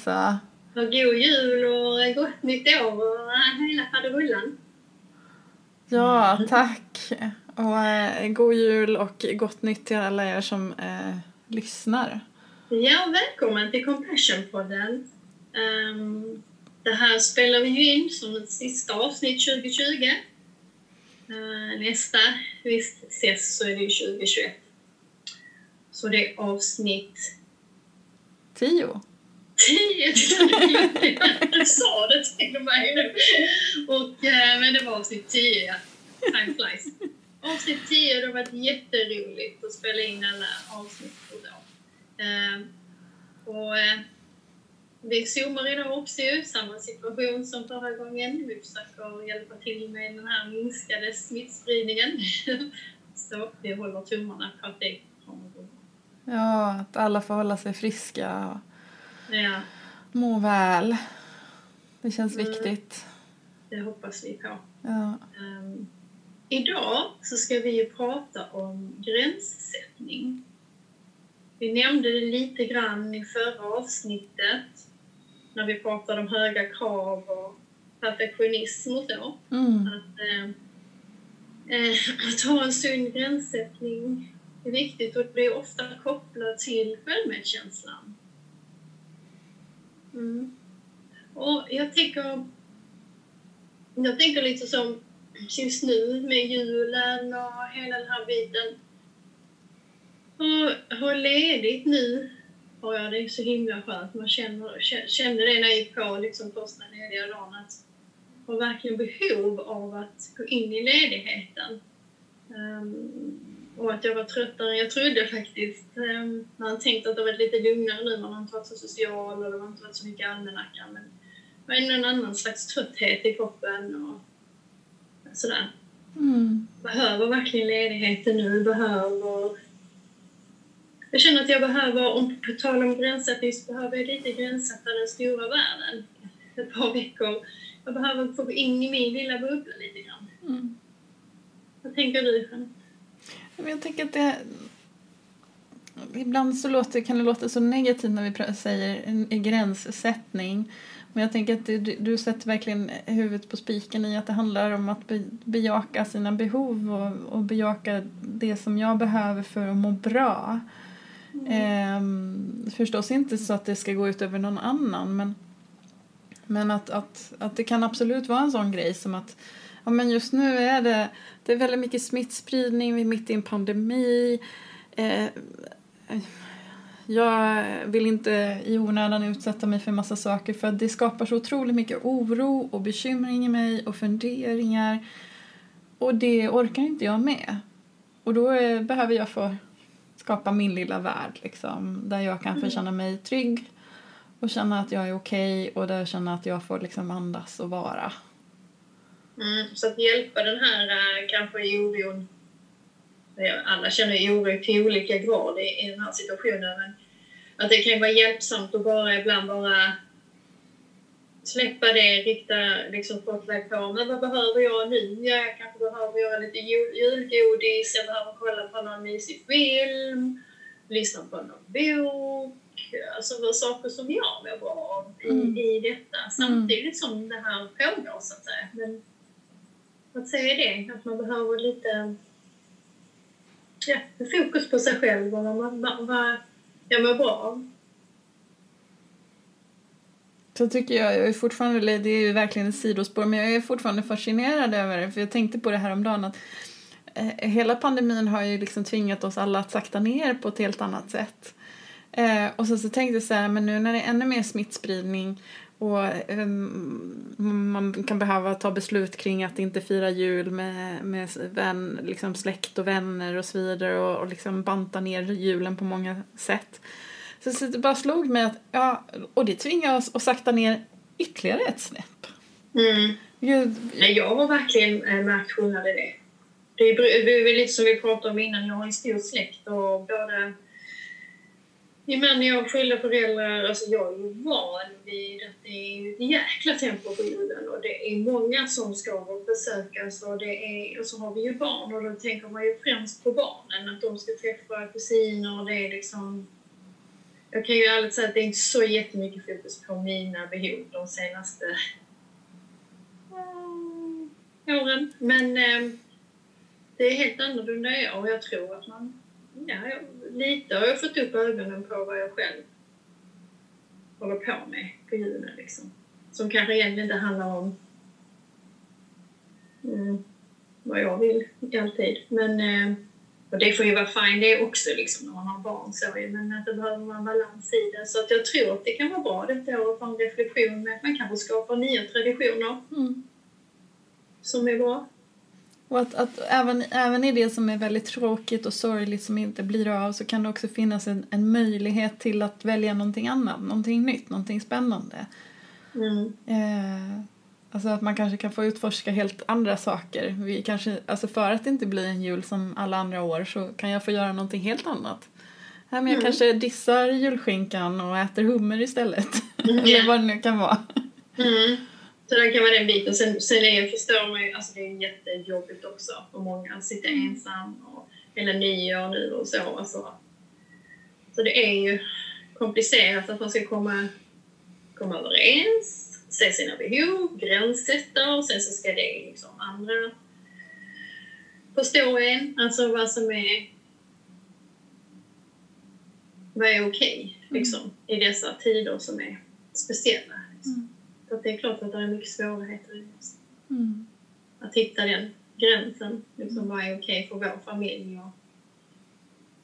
för... För god jul och gott nytt år och hela faderullan. Ja, tack. Och eh, god jul och gott nytt till alla er som eh, lyssnar. Ja, välkommen till Compassion-podden. Um, det här spelar vi ju in som ett sista avsnitt 2020. Uh, eh, nästa visst ses så är det ju 2021. Så det är avsnitt... Tio? tid. du sa det till mig nu. Och, eh, men det var avsnitt 10, ja. Time flies. Avsnitt 10, det har varit jätteroligt att spela in alla avsnitt ehm, och då. Och, vi zoomar idag också ju, samma situation som förra gången. Vi försöker hjälpa till med den här minskade smittspridningen. Så vi håller tummarna för att det kommer gå Ja, att alla får hålla sig friska Ja, må väl. Det känns Mm. viktigt. det hoppas vi på. Ja. Ehm, idag så ska vi ju prata om gränssättning. Vi nämnde det lite grann i förra avsnittet när vi pratade om höga krav och perfektionism och så. Mm. Att, eh, eh, att ha en sund gränssättning är viktigt och det är ofta kopplat till självmedkänslan. Mm. Och jag tänker, jag tänker lite som just nu med julen och hela den här biten. Och ha ledigt nu har jag det så himla skönt. Man känner, känner det när jag gick på liksom första lediga dagen att har verkligen behov av att gå in i ledigheten. Um, och att jag var tröttare än jag trodde faktiskt. Um, man tänkte att det var lite lugnare nu, man har inte varit så social och det har inte varit så mycket almanacka. Men det var ändå en annan slags trötthet i kroppen och sådär. Mm. Behöver verkligen ledigheten nu, behöver... Jag känner att jag behöver, om på tal om gränssättning, så behöver jag lite gränssätta den stora världen ett par veckor. Jag behöver få gå in i min lilla bubbla lite grann. Mm. Vad tänker du, Jeanette? Jag tänker att det... Ibland så låter, kan det låta så negativt när vi säger en, gränssättning. Men jag tänker att du, du sätter verkligen huvudet på spiken i att det handlar om att be, bejaka sina behov och, och bejaka det som jag behöver för att må bra. Ehm, förstås inte så att det ska gå ut över någon annan men, men att, att, att det kan absolut vara en sån grej som att ja, men just nu är det, det är väldigt mycket smittspridning, vi är mitt i en pandemi. Eh, jag vill inte i onödan utsätta mig för massa saker för det skapar så otroligt mycket oro och bekymring i mig och funderingar. Och det orkar inte jag med. Och då eh, behöver jag få skapa min lilla värld liksom, där jag kan få Mm. känna mig trygg och känna att jag är okej och där jag känner att jag får liksom andas och vara. Mm, så att hjälpa den här äh, kanske oron. Alla känner ju oro till olika grad i, i den här situationen. Men att det kan vara hjälpsamt att bara ibland bara släppa det, rikta liksom folk på. Men vad behöver jag nu? Ja, jag kanske behöver göra lite jul, julgodis, jag behöver kolla på någon mysig film, lyssna på någon bok. Alltså saker som jag mår bra av i, Mm. i detta. Samtidigt som det här pågår så att säga. Men att säga det, att man behöver lite ja, fokus på sig själv och vad man vad, vad jag mår bra av. Så tycker jag, jag är fortfarande, det är ju verkligen ett sidospår, men jag är fortfarande fascinerad över det, för jag tänkte på det här om dagen att eh, hela pandemin har ju liksom tvingat oss alla att sakta ner på ett helt annat sätt. Eh, och så, så tänkte jag så här, men nu när det är ännu mer smittspridning och eh, man kan behöva ta beslut kring att inte fira jul med, med vän, liksom släkt och vänner och så vidare och, och liksom banta ner julen på många sätt. Så, så det bara slog mig att, ja, och det tvingar oss att sakta ner ytterligare ett snäpp. Mm. Gud, Nej, jag har verkligen äh, märkt skillnad i det. Det är, det är lite som vi pratade om innan, jag har en stor släkt och både min man jag har skilda föräldrar, alltså jag är ju van vid att det är ett jäkla tempo på julen och det är många som ska besökas och, det är, och så har vi ju barn och då tänker man ju främst på barnen, att de ska träffa kusiner och det är liksom jag kan ju ärligt säga att det är inte så jättemycket fokus på mina behov de senaste mm, åren. Men eh, det är helt annorlunda i år och jag tror att man, ja, lite har jag fått upp ögonen på vad jag själv håller på med på julen liksom. Som kanske egentligen inte handlar om mm, vad jag vill alltid. Men eh, och det får ju vara fine det också liksom när man har barn så men att det behöver en balans i det. Så att jag tror att det kan vara bra detta året att ha en reflektion med att man kanske skapar nya traditioner mm. som är bra. Och att, att även, även i det som är väldigt tråkigt och sorgligt som inte blir av så kan det också finnas en, en möjlighet till att välja någonting annat, någonting nytt, någonting spännande. Mm. Eh, Alltså att man kanske kan få utforska helt andra saker. Vi kanske, alltså för att det inte blir en jul som alla andra år så kan jag få göra någonting helt annat. Ja, men jag mm. kanske dissar julskinkan och äter hummer istället. Mm. Eller vad det nu kan vara. Mm. Så det kan vara den biten. Sen, sen är, förstår man ju, alltså det är jättejobbigt också för många att sitta mm. ensam och hela nyår nu och så. Alltså. Så det är ju komplicerat att man ska komma, komma överens se sina behov, gränssätta och sen så ska det liksom andra förstå en, alltså vad som är vad är okej okay, liksom, mm. i dessa tider som är speciella. Liksom. Mm. För det är klart att det är mycket svårigheter i det. Mm. Att hitta den gränsen, liksom, vad är okej för vår familj och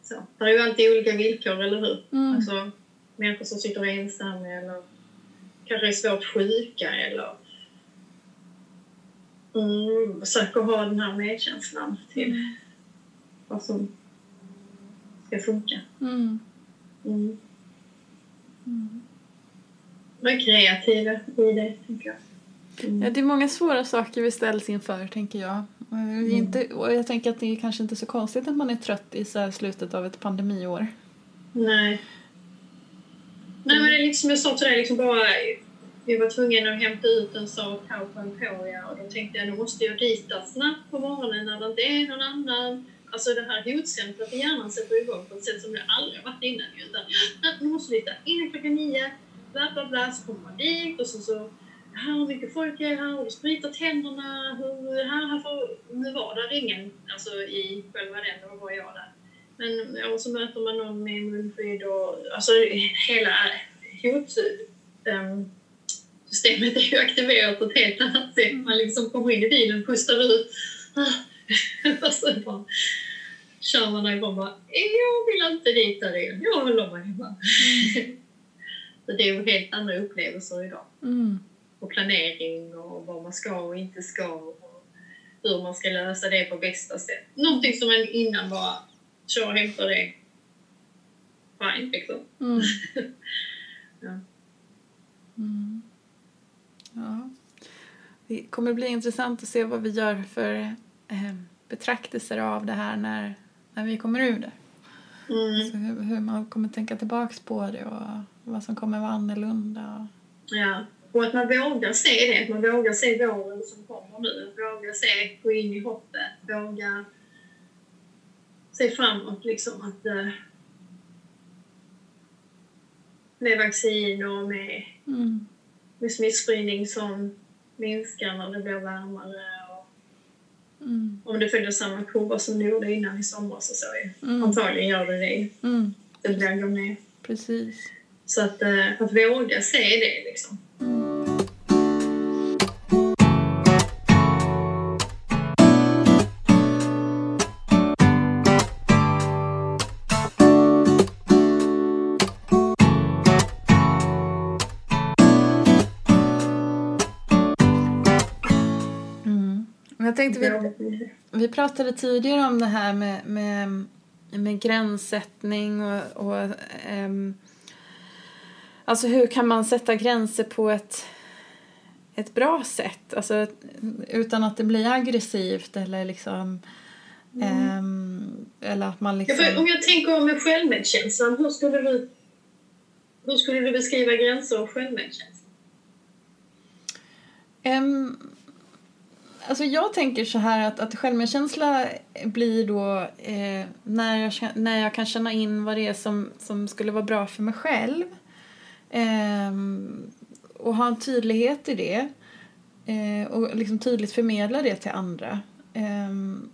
så. Det är ju alltid olika villkor, eller hur? Mm. Alltså, människor som sitter ensamma eller kanske är svårt sjuka eller mm, försöker ha den här medkänslan till mm. vad som ska funka. Mm. Mm. Mm. Var kreativa i det, tänker jag. Mm. Ja, det är många svåra saker vi ställs inför, tänker jag. Mm. Inte, och jag tänker att det är kanske inte så konstigt att man är trött i så slutet av ett pandemiår. Nej. Nej, men det är lite som jag sa till dig, liksom bara, vi var tvungna att hämta ut en sak här på Emporia och då tänkte jag nu måste jag dit snabbt på morgonen när det inte är någon annan. Alltså det här hotcentret i hjärnan sätter igång på ett sätt som det aldrig varit innan. Utan nu måste vi innan klockan nio, bla bla bla, så kommer man dit och så, så här hur mycket folk är här och du spritar tänderna. Hur, här, här får, nu var det ingen alltså, i själva den, då var jag där. Men ja, så möter man någon med munskydd och alltså hela hot... Um, systemet är ju aktiverat på ett helt annat sätt. Man liksom kommer in i bilen, pustar ut och så bara kör man igång bara jag vill inte dit där igen, jag håller mig hemma. Mm. Så det är ju helt andra upplevelser idag. Mm. Och planering och vad man ska och inte ska och hur man ska lösa det på bästa sätt. Någonting som man innan bara kör och hämtar det fine liksom. Mm. ja. Mm. Ja. Det kommer bli intressant att se vad vi gör för eh, betraktelser av det här när, när vi kommer ur det. Mm. Så hur, hur, man kommer tänka tillbaks på det och vad som kommer vara annorlunda. Ja, och att man vågar se det, att man vågar se våren som kommer nu, att våga se, gå in i hoppet, våga se framåt liksom att eh, med vaccin och med mm med smittspridning som minskar när det blir varmare. Och mm. Om det följer samma kurva som det gjorde innan i somras och så. Mm. Antagligen gör det det. Mm. Det blir går ner. Precis. Så att, äh, att våga se det liksom. tänkte vi, vi pratade tidigare om det här med, med, med gränssättning och, och um, alltså hur kan man sätta gränser på ett, ett bra sätt, alltså utan att det blir aggressivt eller liksom mm. um, eller att man liksom... Ja, om jag tänker med självmedkänslan, hur skulle du hur skulle du beskriva gränser och självmedkänsla? Um, Alltså jag tänker så här att, att självmedkänsla blir då eh, när, jag, när jag kan känna in vad det är som, som skulle vara bra för mig själv. Eh, och ha en tydlighet i det. Eh, och liksom tydligt förmedla det till andra. Ehm,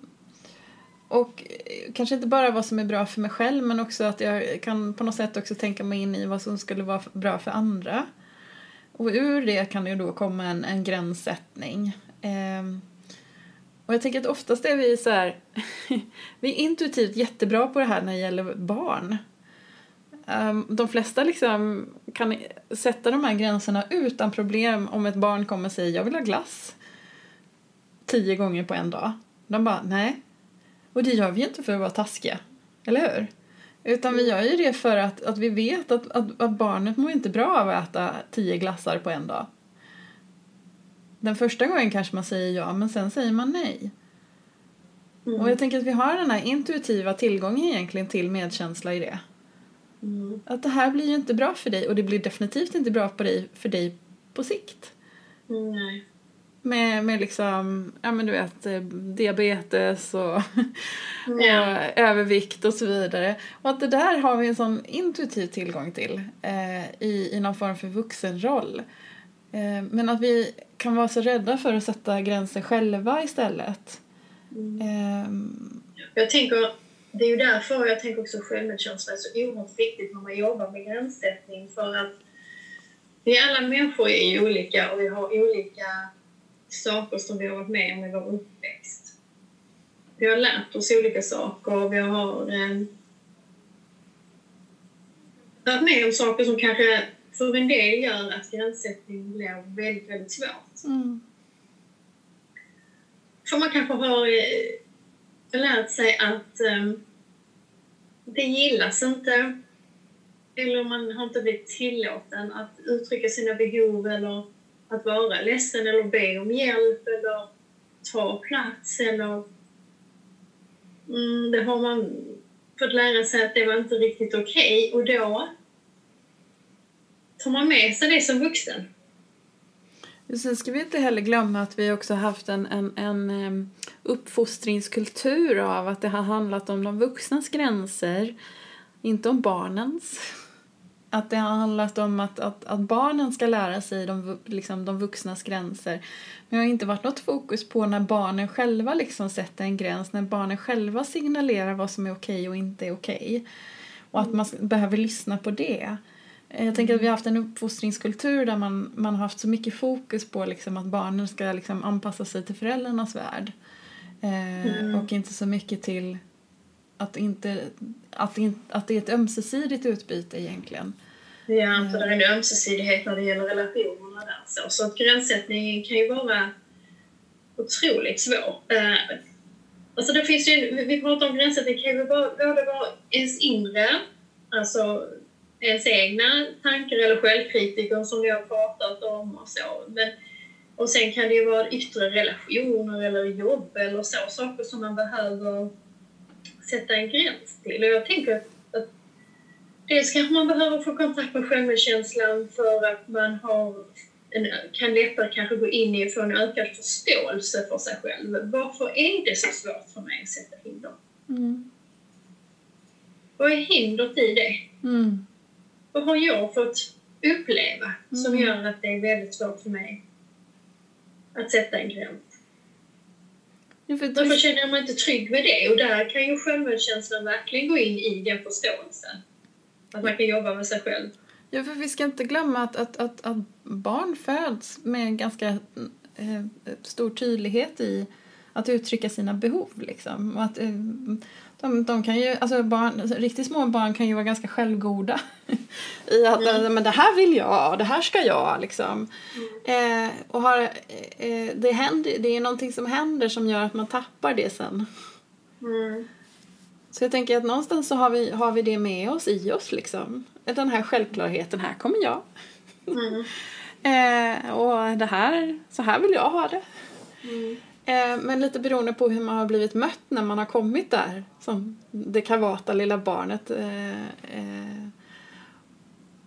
och eh, kanske inte bara vad som är bra för mig själv men också att jag kan på något sätt också tänka mig in i vad som skulle vara bra för andra. Och ur det kan det då komma en, en gränssättning. Ehm, och jag tänker att oftast är vi så här, vi är intuitivt jättebra på det här när det gäller barn. Um, de flesta liksom kan sätta de här gränserna utan problem om ett barn kommer och säger jag vill ha glass tio gånger på en dag. De bara nej. Och det gör vi inte för att vara taskiga, eller hur? Utan vi gör ju det för att, att vi vet att, att, att barnet mår inte bra av att äta tio glassar på en dag. Den första gången kanske man säger ja, men sen säger man nej. Mm. Och jag tänker att vi har den här intuitiva tillgången egentligen till medkänsla i det. Mm. Att det här blir ju inte bra för dig och det blir definitivt inte bra på dig, för dig på sikt. Nej. Med, med liksom, ja men du vet, eh, diabetes och, ja. och övervikt och så vidare. Och att det där har vi en sån intuitiv tillgång till eh, i, i någon form för vuxenroll. Eh, men att vi kan vara så rädda för att sätta gränser själva istället. Mm. Eh, jag tänker, det är ju därför jag tänker också självmedkänsla är så oerhört viktigt när man jobbar med gränssättning för att vi alla människor är olika och vi har olika saker som vi har varit med om i vår uppväxt. Vi har lärt oss olika saker och vi har eh, varit med om saker som kanske för en del gör att gränssättning blir väldigt, väldigt svårt. Mm. För man kanske har eh, lärt sig att um, det gillas inte eller man har inte blivit tillåten att uttrycka sina behov eller att vara ledsen eller be om hjälp eller ta plats eller... Mm, det har man fått lära sig att det var inte riktigt okej okay, och då tar man med sig det som vuxen. Sen ska vi inte heller glömma att vi också haft en, en, en uppfostringskultur av att det har handlat om de vuxnas gränser, inte om barnens att det har handlat om att, att, att barnen ska lära sig de, liksom, de vuxnas gränser. Men det har inte varit något fokus på när barnen själva liksom sätter en gräns, när barnen själva signalerar vad som är okej och inte är okej. Och att man behöver lyssna på det. Jag tänker att vi har haft en uppfostringskultur där man, man har haft så mycket fokus på liksom att barnen ska liksom anpassa sig till föräldrarnas värld. Eh, mm. Och inte så mycket till att, inte, att, in, att det är ett ömsesidigt utbyte egentligen. Ja, för det är en ömsesidighet när det gäller relationerna där. Så, så att gränssättning kan ju vara otroligt svår. Eh, alltså det finns ju, vi pratar om gränssättning kan ju både vara ens inre, alltså ens egna tankar eller självkritiker som vi har pratat om och så. Men, och sen kan det ju vara yttre relationer eller jobb eller så, saker som man behöver sätta en gräns till. Och jag tänker att, att dels kanske man behöver få kontakt med självmedkänslan för att man har en, kan lättare kanske gå in i och få en ökad förståelse för sig själv. Varför är det så svårt för mig att sätta hinder? Mm. Vad är hindret i det? Mm. Vad har jag fått uppleva som mm. gör att det är väldigt svårt för mig att sätta en gräns? Ja, för Varför känner man inte trygg med det? Och där kan ju självmedkänslan verkligen gå in i den förståelsen. Att man kan jobba med sig själv. Ja, för vi ska inte glömma att, att, att, att barn föds med en ganska eh, stor tydlighet i att uttrycka sina behov. Liksom. Och att, eh, de, de kan ju, alltså barn, riktigt små barn kan ju vara ganska självgoda i att mm. men det här vill jag, det här ska jag. Liksom. Mm. Eh, och har, eh, det, händer, det är någonting som händer som gör att man tappar det sen. Mm. Så jag tänker att någonstans så har vi, har vi det med oss i oss. Liksom. Den här självklarheten, här kommer jag. Mm. eh, och det här, så här vill jag ha det. Eh, men lite beroende på hur man har blivit mött när man har kommit där som det kavata lilla barnet. Eh, eh,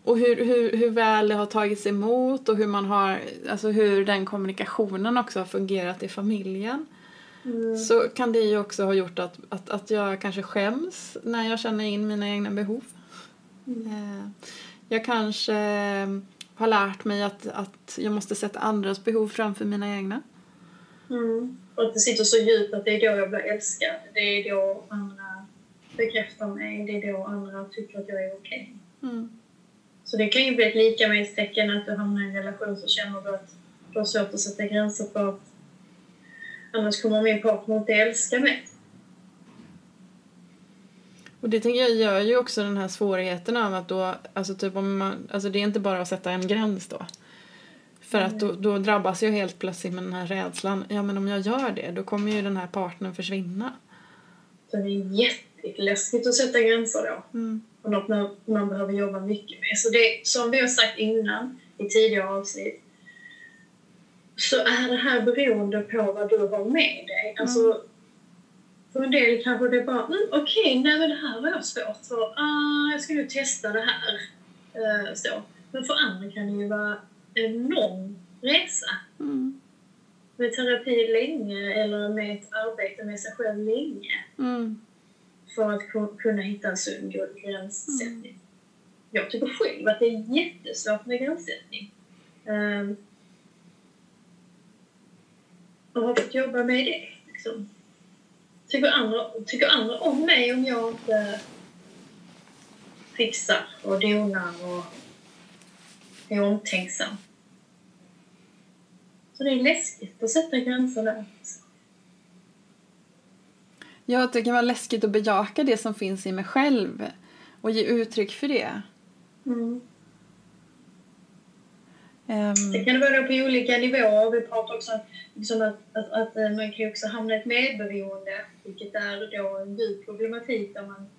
och hur, hur, hur väl det har tagits emot och hur man har, alltså hur den kommunikationen också har fungerat i familjen. Mm. Så kan det ju också ha gjort att, att, att jag kanske skäms när jag känner in mina egna behov. Mm. Jag kanske har lärt mig att, att jag måste sätta andras behov framför mina egna. Mm. Och att det sitter så djupt att det är då jag blir älskad. Det är då andra bekräftar mig. Det är då andra tycker att jag är okej. Okay. Mm. Så det kan ju bli ett lika med tecken att du hamnar i en relation så känner du att du har svårt att sätta gränser på att annars kommer min partner inte älska mig. Och det tänker jag gör ju också den här svårigheten av att då, alltså typ om man, alltså det är inte bara att sätta en gräns då. För att då, då drabbas jag helt plötsligt med den här rädslan. Ja men om jag gör det då kommer ju den här partnern försvinna. Så det är jätteläskigt att sätta gränser då. Mm. Och något man, man behöver jobba mycket med. Så det, som vi har sagt innan i tidigare avsnitt så är det här beroende på vad du har med dig. Alltså, mm. För en del kanske det är bara, mm, okej, okay, nej men det här var svårt för. Ah, jag ska nu testa det här. Uh, så. Men för andra kan det ju vara en lång resa. Mm. Med terapi länge eller med ett arbete med sig själv länge. Mm. För att kunna hitta en sund gränssättning. Mm. Jag tycker själv att det är jättesvårt med gränssättning. Um, och har fått jobba med det. Liksom. Tycker, andra, tycker andra om mig om jag inte fixar och donar och är omtänksam? Så det är läskigt att sätta gränser där. Ja, det kan vara läskigt att bejaka det som finns i mig själv och ge uttryck för det. Mm. Um, det kan vara på olika nivåer. Vi pratar också liksom att, att, att, eh, man kan också hamna i ett medberoende, vilket är då en djup problematik där man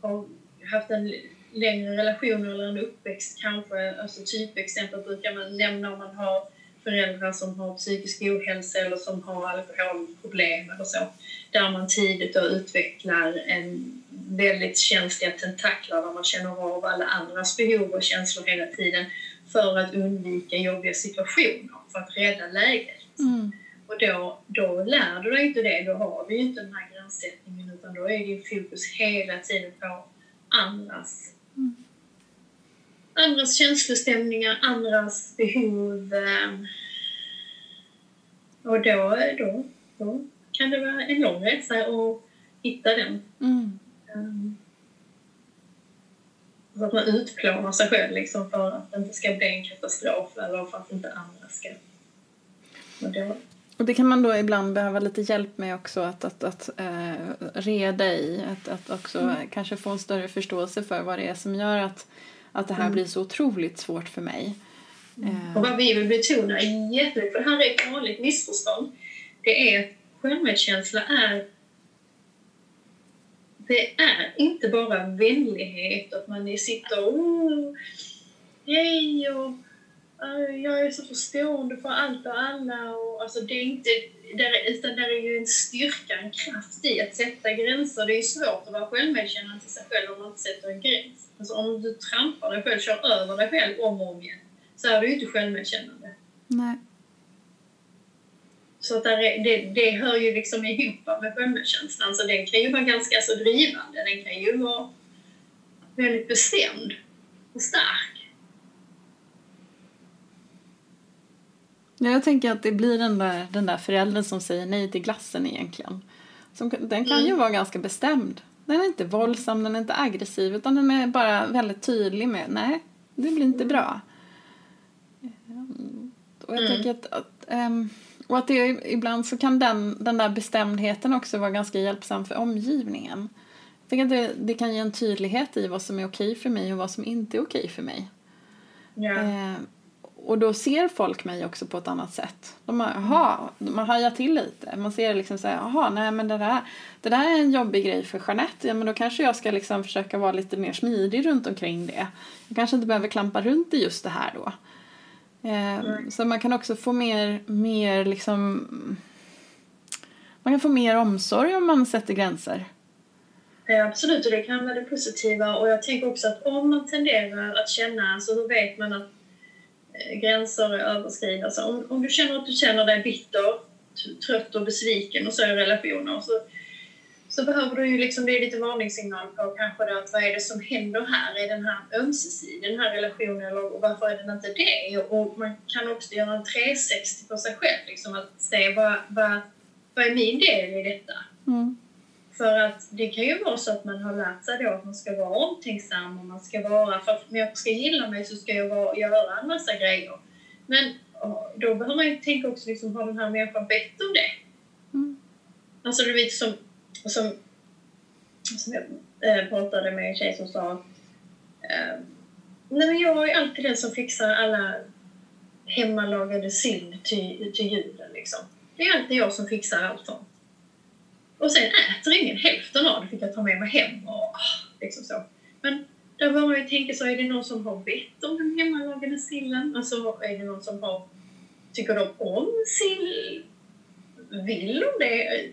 har haft en längre relation eller en uppväxt kanske. Alltså typexempel brukar man nämna om man har föräldrar som har psykisk ohälsa eller som har alkoholproblem eller så. Där man tidigt då utvecklar en väldigt känsliga tentaklar där man känner av alla andras behov och känslor hela tiden för att undvika jobbiga situationer, för att rädda läget. Mm. Och då, då lär du dig inte det, då har du ju inte den här gränssättningen utan då är din fokus hela tiden på andras mm. andras känslostämningar, andras behov. Ehm, och då, då, då kan det vara en lång resa att hitta den. Mm. Um, så att man utplånar sig själv liksom för att det inte ska bli en katastrof eller för att inte andra ska... Och, då... och det kan man då ibland behöva lite hjälp med också att, att, att uh, reda i, att, att också mm. kanske få en större förståelse för vad det är som gör att, att det här mm. blir så otroligt svårt för mig. Mm. Och vad vi vill betona jättemycket, för det här är ett vanligt missförstånd, det är självmedkänsla är det är inte bara vänlighet, att man sitter och oh, hej och jag är så förstående för allt och alla. Och, alltså det är inte, där, utan där är ju en styrka, en kraft i att sätta gränser. Det är ju svårt att vara självmedkännande till sig själv om man inte sätter en gräns. Alltså om du trampar dig själv, kör över dig själv om och om igen, så är du ju inte självmedkännande. Nej. Så att är, det, det hör ju liksom ihop med självmedkänslan, så den kan ju vara ganska så drivande. Den kan ju vara väldigt bestämd och stark. Jag tänker att det blir den där, den där föräldern som säger nej till glassen egentligen. Som, den kan mm. ju vara ganska bestämd. Den är inte våldsam, den är inte aggressiv utan den är bara väldigt tydlig med nej, det blir inte bra. Och jag mm. tänker att, att um, och att det, ibland så kan den, den där bestämdheten också vara ganska hjälpsam för omgivningen. Jag tänker att det, det kan ge en tydlighet i vad som är okej för mig och vad som inte är okej för mig. Yeah. Eh, och då ser folk mig också på ett annat sätt. De har, aha, man hajar till lite. Man ser liksom så här, jaha, nej men det där, det där är en jobbig grej för Jeanette. Ja men då kanske jag ska liksom försöka vara lite mer smidig runt omkring det. Jag kanske inte behöver klampa runt i just det här då. Mm. Så man kan också få mer, mer liksom... Man kan få mer omsorg om man sätter gränser. Ja, absolut, och det kan vara det positiva. Och jag tänker också att om man tenderar att känna, så hur vet man att eh, Eh, gränser överskridas. Om, om du känner att du känner dig bitter, trött och besviken och så i relationer så, så behöver du ju liksom, det är lite varningssignal på kanske det att vad är det som händer här i den här ömsesidiga, den här relationen och varför är den inte det? Och man kan också göra en 360 på sig själv, liksom att se vad, vad, vad är min del i detta? Mm. För att det kan ju vara så att man har lärt sig då att man ska vara omtänksam och man ska vara, för om jag ska gilla mig så ska jag vara, göra en massa grejer. Men då behöver man ju tänka också, liksom, har den här människan bett om det? Mm. Alltså du vet som, som, som jag äh, pratade med en tjej som sa äh, Nej men jag är alltid den som fixar alla hemmalagade sill till, till julen liksom. Det är alltid jag som fixar allt sånt. Och sen äh, äter ingen hälften av det, fick jag ta med mig hem och ah, liksom så. Men där börjar man ju tänka så, är det någon som har bett om den hemmalagade sillen? Alltså är det någon som har, tycker de om sill? Vill de det?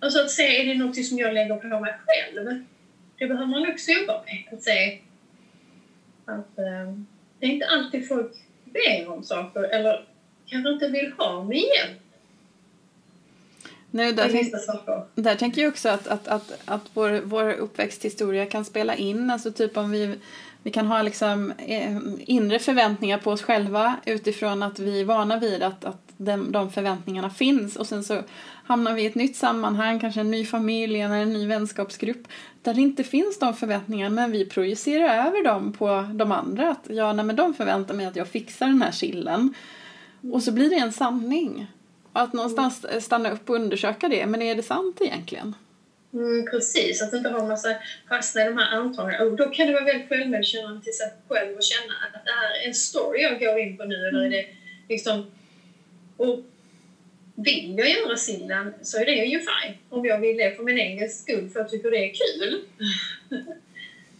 Alltså att se, är det något som jag lägger på mig själv? Det behöver man också jobba med. Att se att eh, det är inte alltid folk ber om saker eller kanske inte vill ha min hjälp. Nej, där, tänk, där tänker jag också att, att, att, att vår, vår uppväxthistoria kan spela in. Alltså typ om vi, vi kan ha liksom eh, inre förväntningar på oss själva utifrån att vi är vana vid att, att de, de förväntningarna finns och sen så hamnar vi i ett nytt sammanhang, kanske en ny familj eller en ny vänskapsgrupp där det inte finns de förväntningarna men vi projicerar över dem på de andra. Att ja, nej, men de förväntar mig att jag fixar den här chillen. Och så blir det en sanning. Att någonstans stanna upp och undersöka det. Men är det sant egentligen? Mm, precis, att inte ha en massa fastna i de här antagandena. Och då kan det vara väldigt självmedkännande till sig själv och känna att det här är en story jag går in på nu. Eller är det liksom... Och vill jag göra sillen så är det ju fine. Om jag vill det för min egen skull för jag tycker det är kul.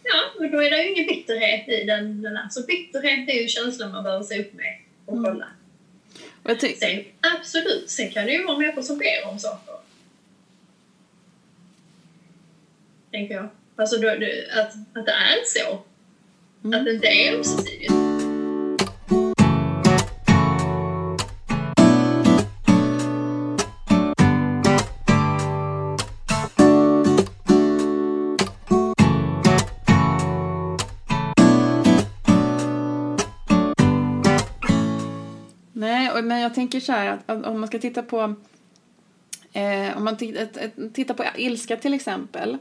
ja, men då är det ju ingen bitterhet i den. den här. Så bitterhet är ju känslan man behöver se upp med och mm. Kolla. Mm. Sen, absolut, sen kan det ju vara människor som ber om saker. Tänker jag. Alltså då, att, att det är så. Mm. Att det inte är ömsesidigt. Jag tänker så här att, om man ska titta på eh, om man tittar på ilska till exempel.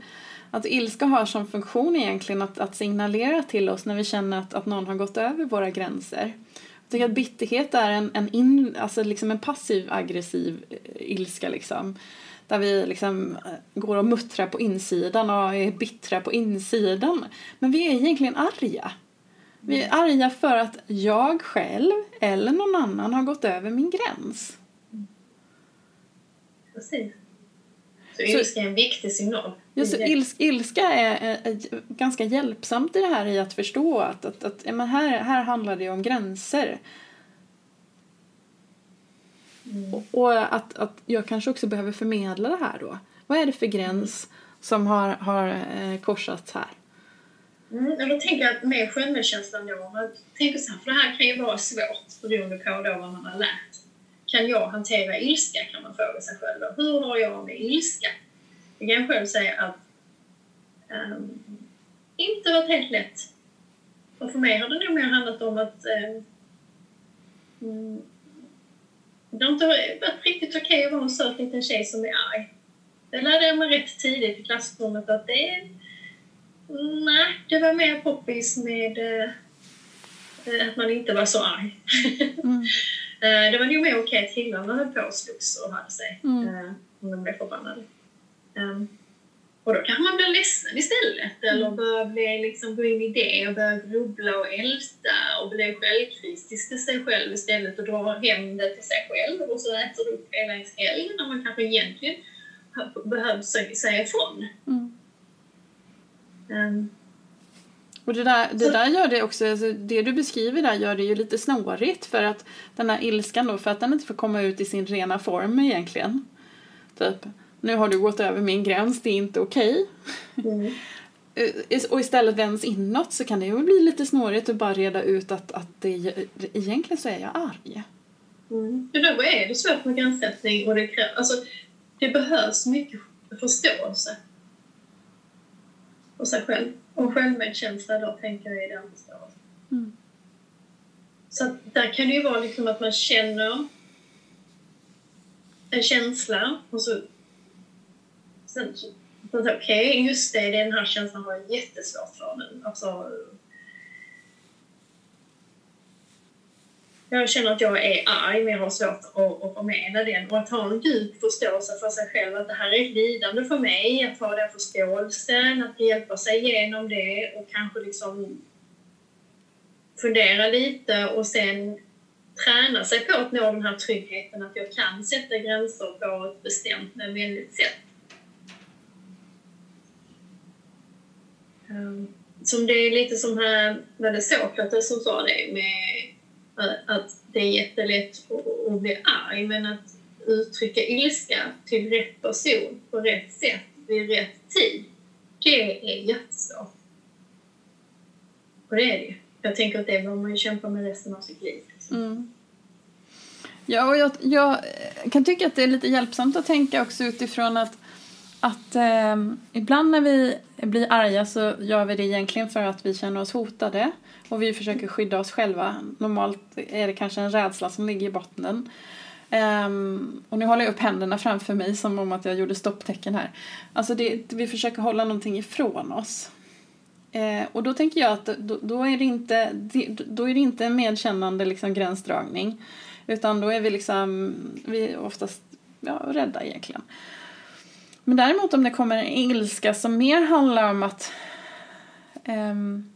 Att ilska har som funktion egentligen att, att signalera till oss när vi känner att, att någon har gått över våra gränser. Jag tycker att bitterhet är en, en, in, alltså liksom en passiv aggressiv eh, ilska liksom. Där vi liksom eh, går och muttrar på insidan och är bittra på insidan. Men vi är egentligen arga. Vi är arga för att jag själv eller någon annan har gått över min gräns. Precis. Så ilska är en viktig signal. Ja, så ilska, ilska är, är, är, ganska hjälpsamt i det här i att förstå att, att, att men här, här handlar det om gränser. Mm. Och, och, att, att jag kanske också behöver förmedla det här då. Vad är det för gräns som har, har eh, korsats här? Mm, jag tänker att med självmedkänslan då, man tänker så här, för det här kan ju vara svårt beroende på då vad man har lärt. Kan jag hantera ilska kan man fråga sig själv då. Hur har jag med ilska? Jag kan själv säga att um, inte varit helt lätt. Och för mig har det nog mer handlat om att um, det har inte varit riktigt okej okay att vara en söt liten tjej som är arg. Det lärde jag mig rätt tidigt i klassrummet att det är Nej, det var mer poppis med eh, eh, att man inte var så arg. Mm. eh, det var nog mer okej att killarna höll på och slogs och hade sig mm. eh, om de blev förbannade. Um, och då kanske man blir ledsen istället mm. eller börjar bli, liksom, gå in i det och börja grubbla och älta och bli självkritisk till sig själv istället och dra hem det till sig själv och så äter du upp hela ens helg när man kanske egentligen behöver säga ifrån. Mm. Um, och det där, det där gör det också, alltså det du beskriver där gör det ju lite snårigt för att den här ilskan då, för att den inte får komma ut i sin rena form egentligen. Typ. nu har du gått över min gräns, det är inte okej. Mm. Eh, Och istället vänds inåt så kan det ju bli lite snårigt att bara reda ut att, att det, egentligen så är jag arg. Mm. För då är det svårt med gränssättning och det, alltså, det behövs mycket förståelse för sig själv. Och självmedkänsla då tänker jag i den förståelsen. Mm. Så där kan det ju vara liksom att man känner en känsla och så sen så, okej, just det, den här känslan har jag jättesvårt för nu. Alltså, jag känner att jag är arg, men jag har svårt att, att förmedla den. Och att ha en djup förståelse för sig själv, att det här är ett lidande för mig, att ha den förståelsen, att hjälpa sig igenom det och kanske liksom fundera lite och sen träna sig på att nå den här tryggheten, att jag kan sätta gränser på ett bestämt men vänligt sätt. Ehm, som det är lite som här, var det Sokrates som sa det med att det är jättelätt att, bli arg men att uttrycka ilska till rätt person på rätt sätt vid rätt tid, det är jättesvårt. Och det är det ju. Jag tänker att det behöver man ju kämpa med resten av sitt liv. Liksom. Mm. Ja, och jag, jag kan tycka att det är lite hjälpsamt att tänka också utifrån att, att eh, ibland när vi blir arga så gör vi det egentligen för att vi känner oss hotade och vi försöker skydda oss själva. Normalt är det kanske en rädsla som ligger i botten. Um, och nu håller jag upp händerna framför mig som om att jag gjorde stopptecken här. Alltså det, vi försöker hålla någonting ifrån oss. Uh, och då tänker jag att då, då, är det inte, då är det inte en medkännande liksom, gränsdragning. Utan då är vi liksom, vi är oftast ja, rädda egentligen. Men däremot om det kommer en ilska som mer handlar om att ehm,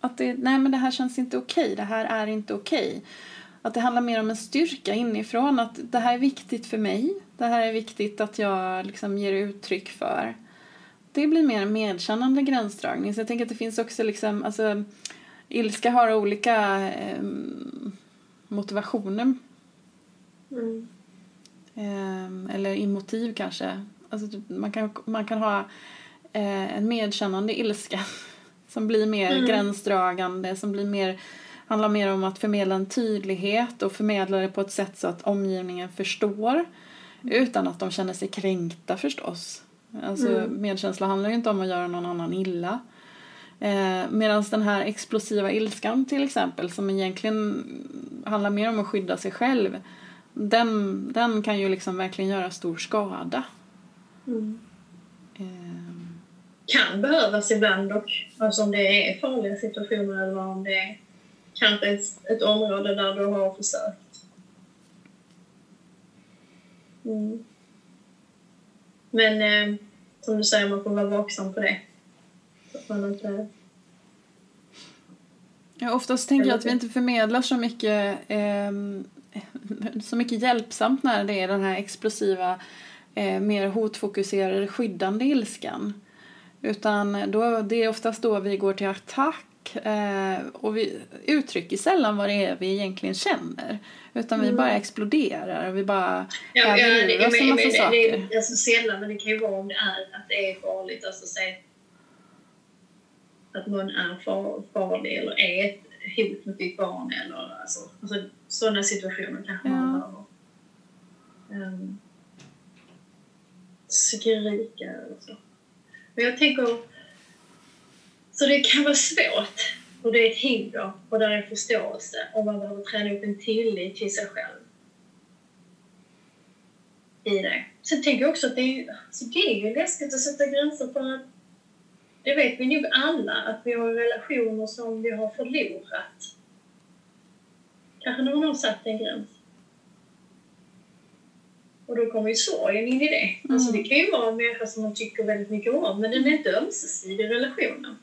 att det, nej men det här känns inte okej, det här är inte okej. Att det handlar mer om en styrka inifrån, att det här är viktigt för mig, det här är viktigt att jag liksom ger uttryck för. Det blir mer en medkännande gränsdragning. Så jag tänker att det finns också liksom, alltså ilska har olika ehm, motivationer. Mm. Ehm, eller motiv kanske. Alltså, typ, man, kan, man kan ha eh, en medkännande ilska som blir mer Mm. gränsdragande, som blir mer, handlar mer om att förmedla en tydlighet och förmedla det på ett sätt så att omgivningen förstår utan att de känner sig kränkta förstås. Alltså, Mm. Medkänsla handlar ju inte om att göra någon annan illa. Eh, Medan den här explosiva ilskan till exempel som egentligen handlar mer om att skydda sig själv den, den kan ju liksom verkligen göra stor skada. Mm. Eh, Kan behövas ibland dock. Alltså om det är farliga situationer eller om det är kanske ett, ett område där du har försökt. Mm. Men eh, som du säger, man får vara vaksam på det. Så att man inte... Ja, oftast tänker jag att vi inte förmedlar så mycket, ehm, så mycket hjälpsamt när det är den här explosiva, eh, mer hotfokuserade, skyddande ilskan. Utan då, det är oftast då vi går till attack eh, och vi uttrycker sällan vad det är vi egentligen känner. Utan vi Mm. bara exploderar och vi bara Ja, ja, det, oss men, en men, massa det, saker. det är alltså sällan, men det kan ju vara om det är att det är farligt. Alltså säg att någon är far, farlig eller är ett hot mot ditt barn eller alltså, alltså sådana situationer kanske man Ja. behöver um, skrika eller så. Men jag tänker, så det kan vara svårt och det är ett hinder och där är förståelse och man behöver träna upp en tillit till sig själv i det. Sen tänker jag också att det är, så det är ju läskigt att sätta gränser för att det vet vi nog alla, att vi har relationer som vi har förlorat. Kanske någon har satt en gräns. Och då kommer ju sorgen in i det. Alltså det kan ju vara en människa som man tycker väldigt mycket om, men den är inte ömsesidig i relationen.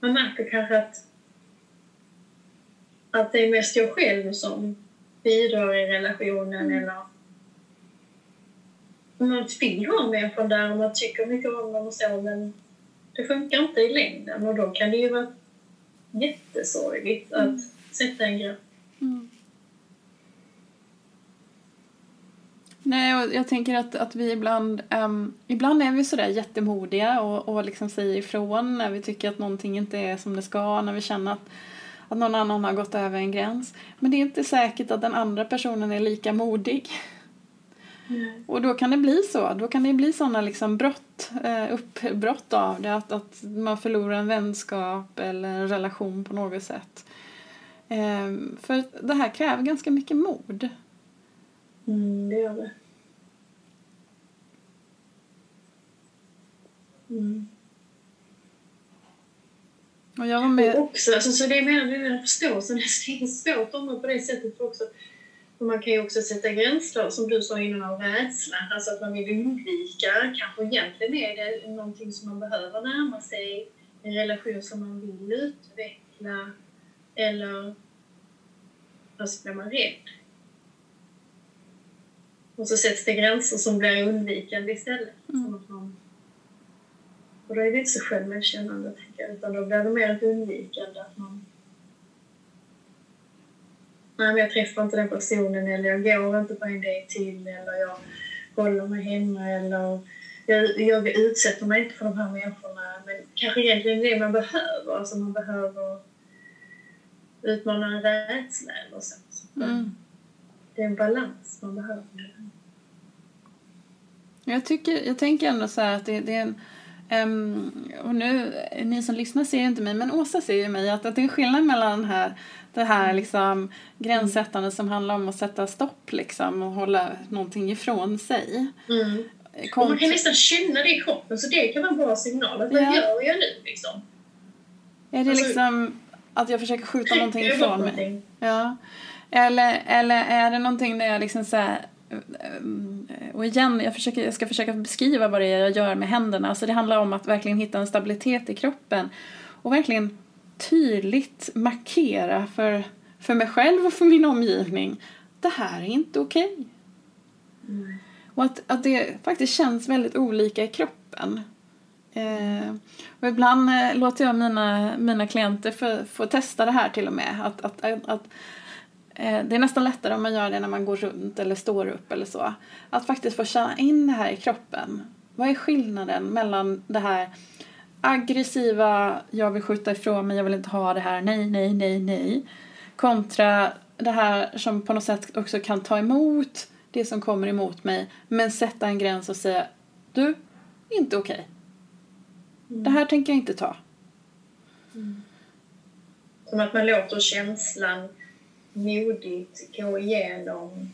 Man märker kanske att, att det är mest jag själv som bidrar i relationen eller man vill ha människan där och man tycker mycket om dem och så men det funkar inte i längden och då kan det ju vara jättesorgligt att sätta en gräns. Mm. Nej, och jag tänker att, att vi ibland, um, ibland är vi sådär jättemodiga och, och liksom säger ifrån när vi tycker att någonting inte är som det ska, när vi känner att, att någon annan har gått över en gräns. Men det är inte säkert att den andra personen är lika modig. Mm. Och då kan det bli så. Då kan det bli sådana liksom brott, eh, uppbrott av det. Att, att man förlorar en vänskap eller en relation på något sätt. Eh, för det här kräver ganska mycket mod. Mm, det gör det. Mm. Och jag var med... Och också, alltså, så det menar du med förståelsen, det är svårt område på det sättet också. Och man kan ju också sätta gränser, som du sa innan, av rädsla. Alltså att man vill undvika, kanske egentligen är det någonting som man behöver närma sig, en relation som man vill utveckla, eller alltså blir man rädd. Och så sätts det gränser som blir undvikande istället. Mm. och då är det inte så självmedkännande, tänker jag, utan då blir det mer ett undvikande. Att man, Nej, men jag träffar inte den personen, eller jag går inte på en dejt till, eller jag håller mig hemma, eller jag, jag utsätter mig inte för de här människorna. Men kanske egentligen det man behöver. Alltså man behöver utmana en rädsla eller så. Mm. Det är en balans man behöver. Jag, tycker, jag tänker ändå så att det, det är en... Um, och nu, ni som lyssnar ser ju inte mig, men Åsa ser ju mig. Att, att det är en skillnad mellan den här, det här liksom, gränssättande som handlar om att sätta stopp liksom, och hålla någonting ifrån sig. Mm. Kont- man kan nästan känna det i kroppen, så det kan vara en bra signal. Att vad ja. gör jag nu liksom? Är det alltså, liksom att jag försöker skjuta någonting ifrån mig? Ja. Eller, eller är det någonting där jag liksom så här, och igen, jag, försöker, jag ska försöka beskriva vad det är jag gör med händerna. Alltså det handlar om att verkligen hitta en stabilitet i kroppen och verkligen tydligt markera för, för mig själv och för min omgivning. Det här är inte okej. Okay. Mm. Och att, att det faktiskt känns väldigt olika i kroppen. Eh, och ibland eh, låter jag mina, mina klienter få, få testa det här till och med. Att, att, att, Eh, det är nästan lättare om man gör det när man går runt eller står upp eller så. Att faktiskt få känna in det här i kroppen. Vad är skillnaden mellan det här aggressiva, jag vill skjuta ifrån mig, jag vill inte ha det här, nej, nej, nej, nej. Kontra det här som på något sätt också kan ta emot det som kommer emot mig men sätta en gräns och säga du, inte okej. Okay. Mm. Det här tänker jag inte ta. Mm. Som att man låter känslan modigt gå igenom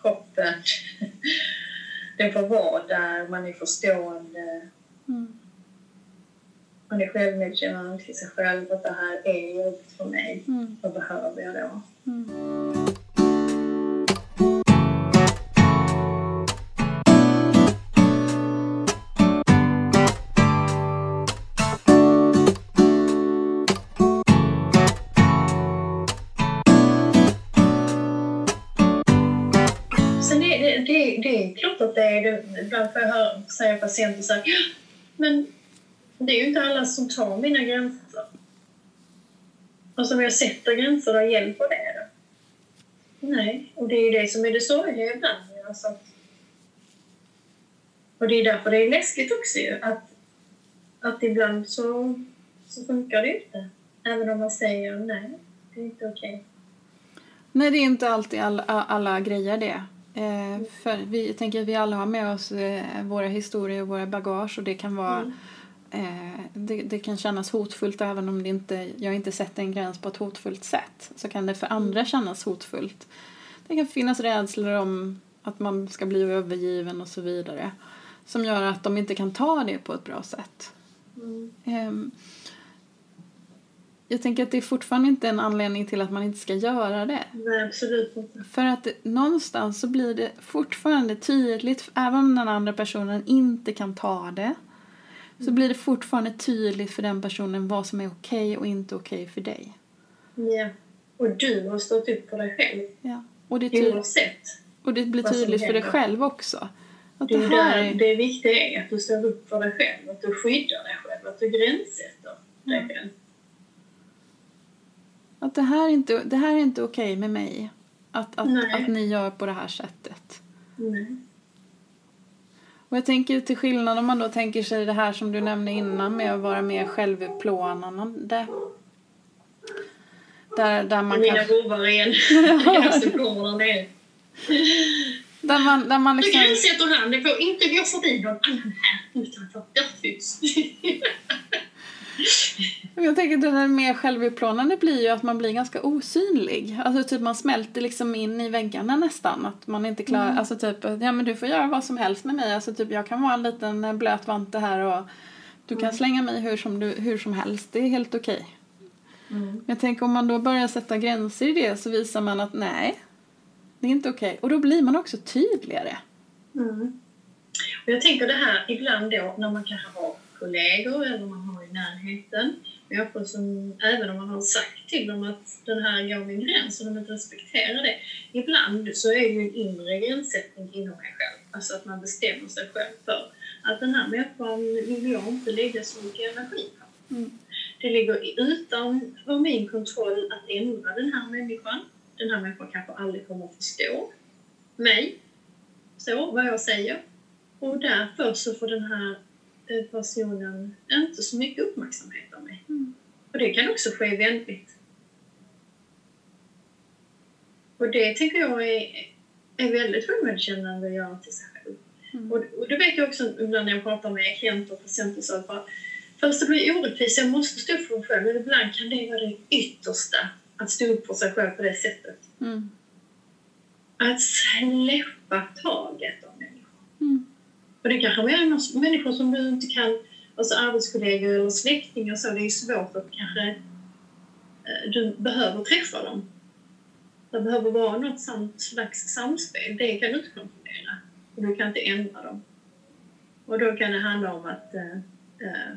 kroppen. Den får vara där, man är förstående. Mm. Man är självmedkännande till sig själv att det här är jobbigt för mig. Mm. Vad behöver jag då? Mm. Klart att det är det. Ibland får jag höra, säga patienter så här, men det är ju inte alla som tar mina gränser. Och om jag sätter gränser, då hjälper det då? Nej, och det är ju det som är det sorgliga ibland. Alltså. Och det är därför det är läskigt också ju, att, att ibland så, så funkar det inte. Även om man säger nej, det är inte okej. Okay. Nej, det är inte alltid alla, alla grejer det. Eh, för vi, jag tänker att vi alla har med oss eh, våra historier och våra bagage och det kan vara mm. eh, det, det, kan kännas hotfullt även om det inte, jag inte sätter en gräns på ett hotfullt sätt. Så kan det för andra mm. kännas hotfullt. Det kan finnas rädslor om att man ska bli övergiven och så vidare. Som gör att de inte kan ta det på ett bra sätt. Mm. Jag tänker att det är fortfarande inte en anledning till att man inte ska göra det. Nej, absolut inte. För att någonstans så blir det fortfarande tydligt, även om den andra personen inte kan ta det, mm. så blir det fortfarande tydligt för den personen vad som är okej okay och inte okej okay för dig. Ja, och du har stått upp för dig själv. Ja. Och det är Oavsett. Och det blir tydligt för dig själv också. Att det, det, här är... det viktiga är att du står upp för dig själv, att du skyddar dig själv, att du gränssätter dig själv. Att det här är inte, det här är inte okej med mig. Att, att, att ni gör på det här sättet. Mm. Och jag tänker till skillnad om man då tänker sig det här som du nämnde innan med att vara mer självutplånande. Där, där man Mina kan... bovar igen. Kommer där man, där man Nu liksom... gränssätter han. Det får inte gå förbi någon annan här utanför dörrfyts. Jag tänker att det där mer självutplånande blir ju att man blir ganska osynlig. Alltså typ man smälter liksom in i väggarna nästan. Att man inte klarar, Mm. alltså typ, ja men du får göra vad som helst med mig. Alltså typ jag kan vara en liten eh, blöt vante här och du kan Mm. slänga mig hur som, du, hur som helst. Det är helt okej. Mm. Men jag tänker om man då börjar sätta gränser i det så visar man att nej, det är inte okej. Och då blir man också tydligare. Mm. Och jag tänker det här ibland då när man kanske har kollegor eller man har närheten människor som, även om man har sagt till dem att den här går min gräns och de inte respekterar det. Ibland så är det ju en inre gränssättning inom mig själv. Alltså att man bestämmer sig själv för att den här människan vill jag inte lägga så mycket energi på. Mm. Det ligger utanför min kontroll att ändra den här människan. Den här människan kanske aldrig kommer att förstå mig, så, vad jag säger. Och därför så får den här personen inte så mycket uppmärksamhet av mig. Mm. Och det kan också ske vänligt. Och det tänker jag är, är väldigt självmedkännande att göra till sig själv. Mm. Och, och det vet jag också ibland när jag pratar med klienter och patienter så att bara, fast det blir orättvist, jag måste stå upp för mig själv. Men ibland kan det vara det yttersta, att stå upp för sig själv på det sättet. Mm. Att släppa taget om människor. Mm. Och det kanske är människor som du inte kan, alltså arbetskollegor eller släktingar så, det är svårt att kanske eh, du behöver träffa dem. Det behöver vara något slags samspel, det kan du inte kontrollera. Och du kan inte ändra dem. Och då kan det handla om att eh, eh,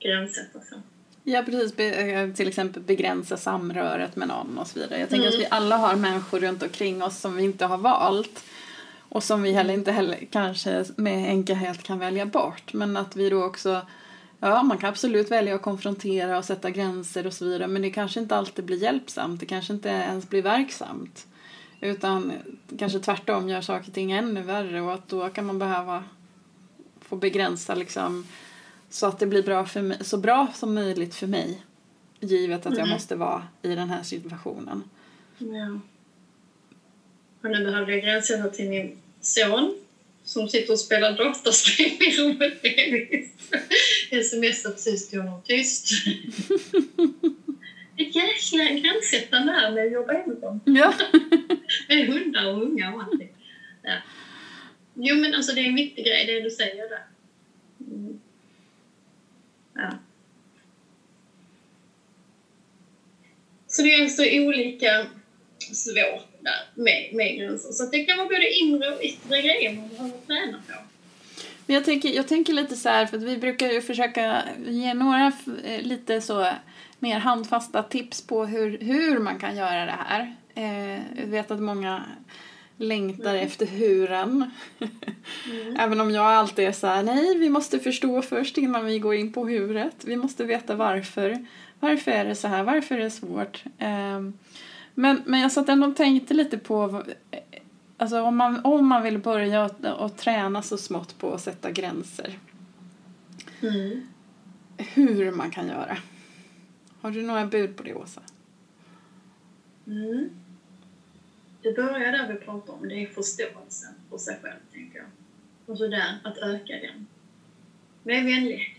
gränssätta sig. Ja, precis. Be, eh, till exempel begränsa samröret med någon och så vidare. Jag tänker Mm. att vi alla har människor runt omkring oss som vi inte har valt. Och som vi heller inte heller kanske med enkelhet kan välja bort. Men att vi då också, ja man kan absolut välja att konfrontera och sätta gränser och så vidare. Men det kanske inte alltid blir hjälpsamt. Det kanske inte ens blir verksamt. Utan kanske tvärtom gör saker och ting ännu värre och att då kan man behöva få begränsa liksom så att det blir bra för mig, så bra som möjligt för mig givet att jag Mm. måste vara i den här situationen. Ja. Och nu behövde jag gränssätta till min son som sitter och spelar dataspel i rummet bredvid. Smsar precis till honom tyst. Det är jäkla gränssättande här med att jobba hemifrån. Ja. Med hundar och unga och allting. Ja. Jo men alltså det är en viktig grej det du säger där. Mm. Ja. Så det är alltså olika svårt där med, med gränser. Så det kan vara både inre och yttre grejer man behöver träna på. Men jag tänker, jag tänker lite så här, för vi brukar ju försöka ge några eh, lite så mer handfasta tips på hur, hur man kan göra det här. Eh, jag vet att många längtar Mm. efter huren. Även om jag alltid är så här, nej vi måste förstå först innan vi går in på huret. Vi måste veta varför. Varför är det så här? Varför är det svårt? Ehm, men, men jag satt ändå och tänkte lite på Alltså om man, om man vill börja att, att träna så smått på att sätta gränser. Mm. Hur man kan göra. Har du några bud på det, Åsa? Mm. Det börjar där vi pratar om, det är förståelsen för sig själv, tänker jag. Och så där, att öka den. Med vänlighet.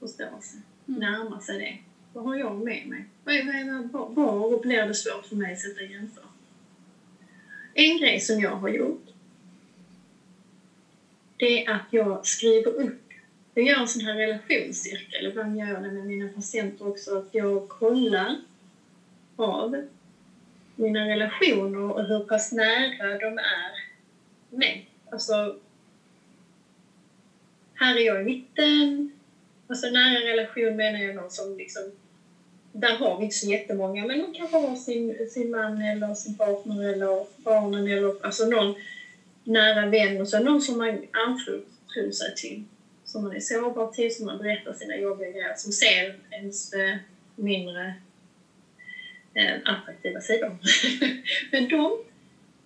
Förståelse. Mm. Närma sig det. Vad har jag med mig? Vad är, vad var, och blir det svårt för mig att sätta gränser? En grej som jag har gjort, det är att jag skriver upp. Jag gör en sån här relationscirkel. Ibland gör jag det med mina patienter också, att jag kollar av mina relationer och hur pass nära de är mig. Alltså, här är jag i mitten. Alltså nära relation menar jag någon som liksom, där har vi inte så jättemånga, men de kanske har sin, sin man eller sin partner eller barnen eller alltså någon nära vän och så, någon som man anförtror sig till. Som man är sårbar till, som man berättar sina jobbiga grejer, som ser ens eh, mindre eh, attraktiva sidor. Men de,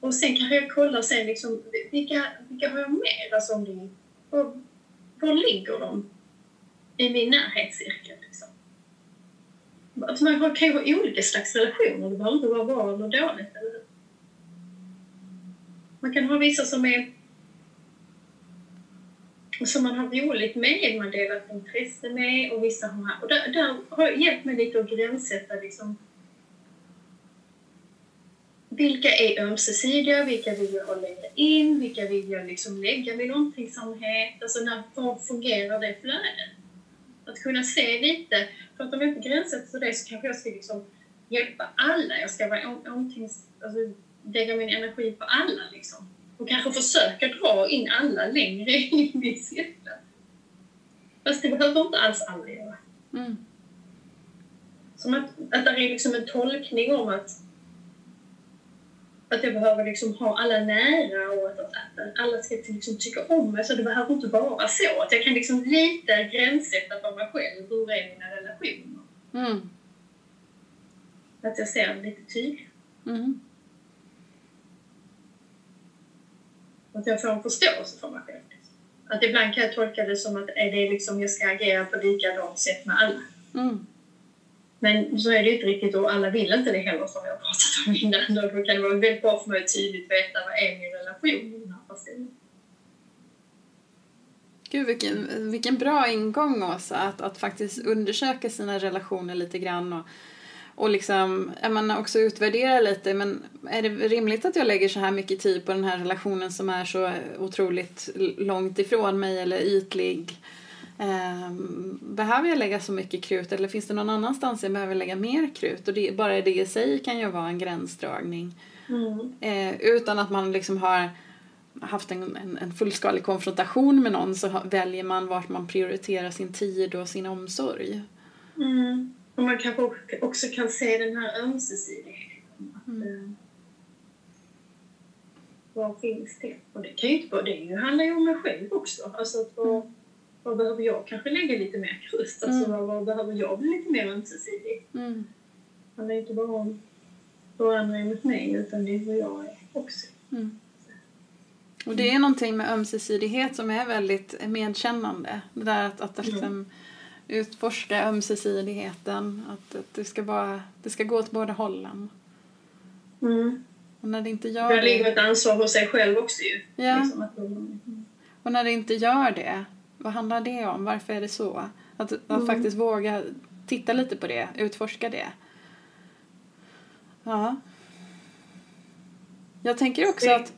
och sen kanske jag kollar sen liksom, vilka, vilka har jag mer? Alltså om det, var, var ligger de i min närhetscirkel? Liksom? Att man kan ju ha olika slags relationer, det behöver inte vara bra eller dåligt. Eller? Man kan ha vissa som är som man har roligt med, man delar ett intresse med och vissa har... Och där, där har jag hjälpt mig lite att gränssätta liksom, vilka är ömsesidiga, vilka vill jag ha längre in, vilka vill jag liksom lägga min omtänksamhet, alltså när, var fungerar det flödet? Att kunna se lite, för att om jag inte gränssätter det så kanske jag ska liksom hjälpa alla, jag ska vara omtänks, alltså, lägga min energi på alla liksom och kanske försöka dra in alla längre i cirkeln. Fast det behöver inte alls alla göra. Mm. Som att, att det är liksom en tolkning om att, att jag behöver liksom ha alla nära och att, att, alla ska liksom tycka om mig. Så det behöver inte vara så. Att jag kan liksom lite gränssätta för mig själv. Hur är mina relationer? Mm. Att jag ser lite tydligt. Mm. Att jag får en förståelse för mig själv. Att ibland kan jag tolka det som att är det liksom jag ska agera på likadant sätt med alla. Mm. Men så är det ju inte riktigt och alla vill inte det heller som vi har pratat om innan. Och då kan det vara väldigt bra för mig att tydligt veta vad är min relation med den här personen. Gud, vilken, vilken bra ingång, Åsa, att, att faktiskt undersöka sina relationer lite grann och och liksom, man också utvärdera lite. Men är det rimligt att jag lägger så här mycket tid på den här relationen som är så otroligt långt ifrån mig eller ytlig? Um, behöver jag lägga så mycket krut eller finns det någon annanstans jag behöver lägga mer krut? Och det, bara det i sig kan ju vara en gränsdragning. Mm. Uh, utan att man liksom har haft en, en, en, fullskalig konfrontation med någon så väljer man vart man prioriterar sin tid och sin omsorg. Mm. Och man kanske också kan se den här ömsesidigheten. mm. Eh, var finns det? Och det kan ju inte bara det handlar ju om mig själv också. Alltså att var, mm. Var behöver jag kanske lägga lite mer krust? Alltså mm. var, var behöver jag bli lite mer ömsesidig? Mm. Det handlar inte bara om hur andra är mot mig utan det är hur jag är också. Mm. Och det är någonting med ömsesidighet som är väldigt medkännande. Det där att, att liksom, mm utforska ömsesidigheten. Att, att det, ska vara, det ska gå åt båda hållen. Mm. Och när det inte gör det... ligger ett ansvar hos sig själv också ju. Ja. Liksom att, mm. Och när det inte gör det, vad handlar det om? Varför är det så? Att, att mm. faktiskt våga titta lite på det, utforska det. Ja. Jag tänker också att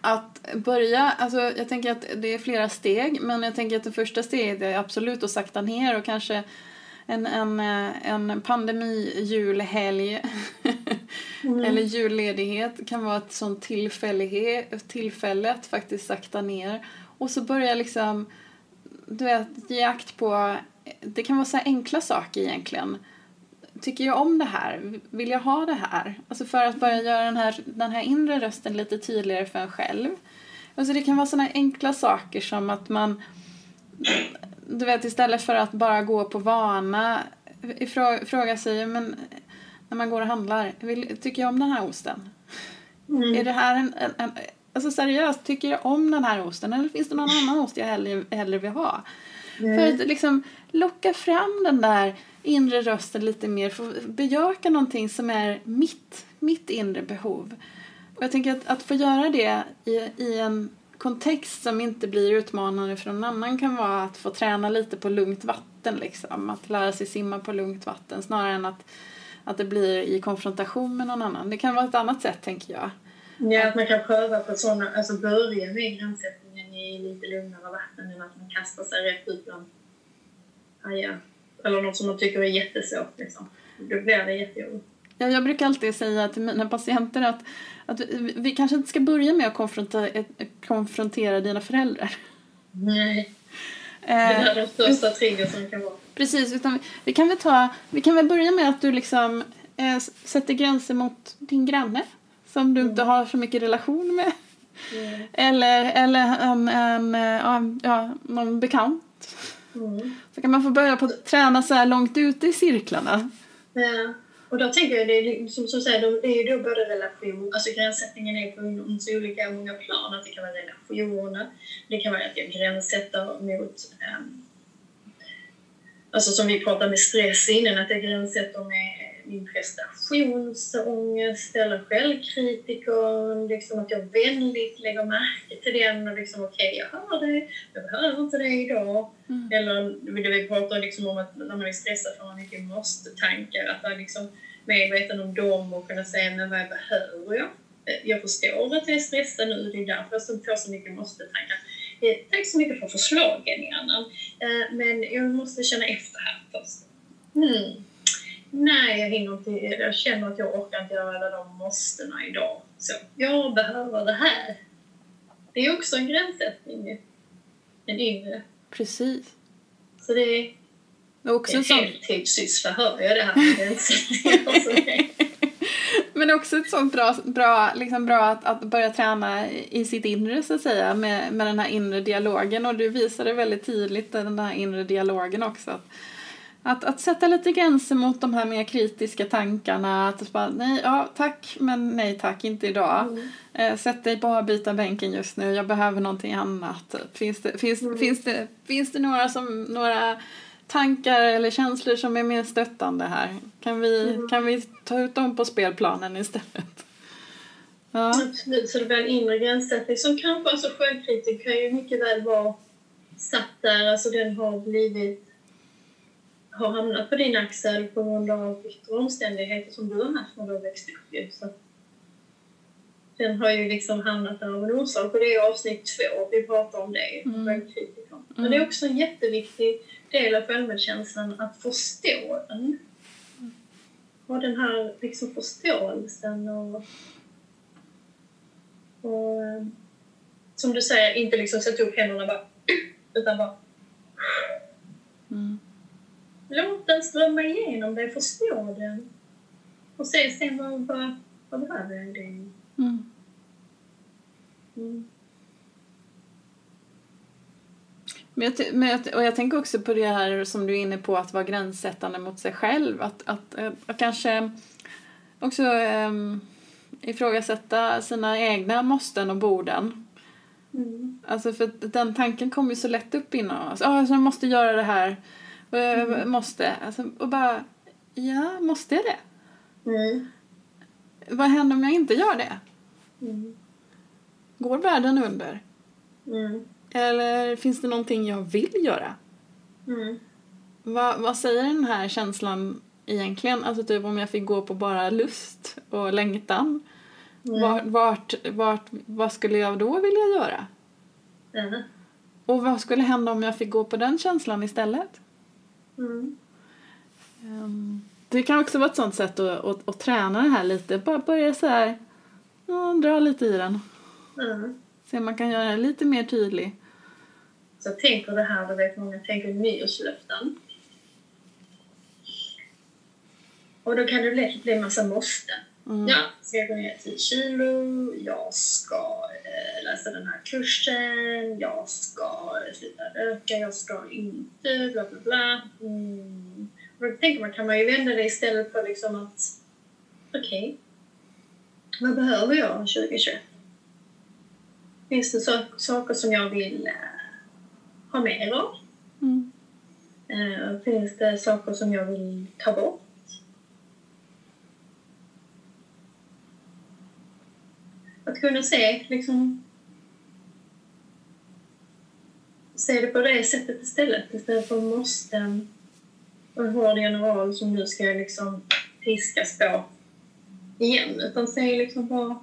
att börja, alltså jag tänker att det är flera steg men jag tänker att det första steget är absolut att sakta ner och kanske en, en, en pandemi-julhelg mm. eller julledighet kan vara ett sånt tillfälle att faktiskt sakta ner och så börja liksom du vet, ge akt på det kan vara så enkla saker egentligen tycker jag om det här? Vill jag ha det här? Alltså för att bara göra den här, den här inre rösten lite tydligare för en själv. Alltså det kan vara sådana enkla saker som att man, du vet istället för att bara gå på vana, fråga sig, men när man går och handlar, vill, tycker jag om den här osten? Mm. Är det här en, en, en, alltså seriöst, tycker jag om den här osten eller finns det någon annan ost jag hellre, hellre vill ha? Mm. För att liksom locka fram den där inre rösten lite mer, få bejaka någonting som är mitt, mitt inre behov. Och jag tänker att, att få göra det i, i en kontext som inte blir utmanande för någon annan kan vara att få träna lite på lugnt vatten liksom. Att lära sig simma på lugnt vatten snarare än att, att det blir i konfrontation med någon annan. Det kan vara ett annat sätt tänker jag. Ja, att man kan pröva på sådana, alltså börja med gränssättningen i lite lugnare vatten än att man kastar sig rätt ut bland hajar eller något som man tycker är jättesvårt. Liksom. Då blir det jättejobbigt. Ja, jag brukar alltid säga till mina patienter att, att vi kanske inte ska börja med att konfrontera, konfrontera dina föräldrar. Nej. Det är den största triggern som kan vara. Precis, utan vi kan väl, ta, vi kan väl börja med att du liksom äh, sätter gränser mot din granne som du mm. inte har så mycket relation med. Mm. Eller, eller en, en, en, ja, någon bekant Mm. Så kan man få börja på att träna så här långt ute i cirklarna. Ja. Och då tänker jag, det är, som, som säger, det är ju då både relation, alltså gränssättningen är på så olika många plan. Att det kan vara relationer, det kan vara att jag gränssätter mot um, Alltså som vi pratade med stress innan, att jag gränssätter med min prestationsångest eller självkritiker. Liksom att jag väldigt lägger märke till den och liksom okej, okay, jag hör det, jag behöver inte det idag. Mm. Eller vi pratar liksom om att när man är stressad får man mycket måste-tankar, att vara liksom medveten om dem och kunna säga men vad behöver jag? Jag förstår att jag är stressad nu, det är därför jag får så mycket måste-tankar. Eh, tack så mycket för förslagen, Anna. Eh, men jag måste känna efter här först. Mm. Nej, jag hinner inte. Jag känner att jag orkar inte göra alla de måstena idag. Så, jag behöver det här. Det är också en gränssättning. En inre. Precis. Så det är, också en heltidssyssla, hör jag det här med gränssättning. Men också ett sånt bra, bra, liksom bra att, att börja träna i sitt inre så att säga med, med den här inre dialogen och du visade väldigt tydligt den här inre dialogen också. Att, att, att sätta lite gränser mot de här mer kritiska tankarna. Att bara, nej, ja tack, men nej tack, inte idag. Mm. Eh, sätt dig bara byta bänken just nu, jag behöver någonting annat. Finns det, finns, mm. finns det, finns det några, som, några tankar eller känslor som är mer stöttande här? Kan vi, mm. kan vi ta ut dem på spelplanen istället? Ja. Absolut, så det blir en inre gränssättning som kanske, alltså självkritik kan ju mycket väl vara satt där, alltså den har blivit har hamnat på din axel på grund av yttre omständigheter som du har haft när du har växt upp. Så den har ju liksom hamnat där av en orsak och det är avsnitt två, vi pratar om det, mm. Men det är också en jätteviktig del av självmedkänslan att förstå den. Ha den här liksom förståelsen och, och som du säger, inte liksom sätta upp händerna bara, utan bara mm. Låt den strömma igenom dig, förstå den. Och se sen vad, vad, vad behöver jag i mm. mm. Men jag, men jag, och jag tänker också på det här som du är inne på, att vara gränssättande mot sig själv. Att, att, att, att kanske också um, ifrågasätta sina egna måsten och borden. Mm. Alltså för den tanken kommer ju så lätt upp inom oss. Oh, alltså jag måste göra det här. Mm. Måste. Alltså, och bara, ja, måste jag det? Mm. Vad händer om jag inte gör det? Mm. Går världen under? Mm. Eller finns det någonting jag vill göra? Mm. Va, vad säger den här känslan egentligen? Alltså typ om jag fick gå på bara lust och längtan. Mm. Vart, vart, vart, vad skulle jag då vilja göra? Och vad skulle hända om jag fick gå på den känslan istället? Mm. Um, det kan också vara ett sånt sätt att, att, att träna det här lite. Bara börja så här, ja, dra lite i den. Mm. Se om man kan göra den lite mer tydlig. Så jag tänker det här, du vet många tänker nyårslöften. Och då kan det lätt bli en massa måste. Mm. Ja, ska jag gå ner 10 kilo? Jag ska eh, läsa den här kursen. Jag ska sluta röka. Jag ska inte bla bla bla. Mm. Och då tänker man, kan man ju vända det istället för liksom att okej, okay, vad behöver jag 2021? Finns det så, saker som jag vill eh, ha mer av? Mm. Uh, finns det saker som jag vill ta bort? Att kunna se, liksom, se det på det sättet istället, istället för måsten och en hård general som nu ska liksom piskas på igen. Utan se liksom bara,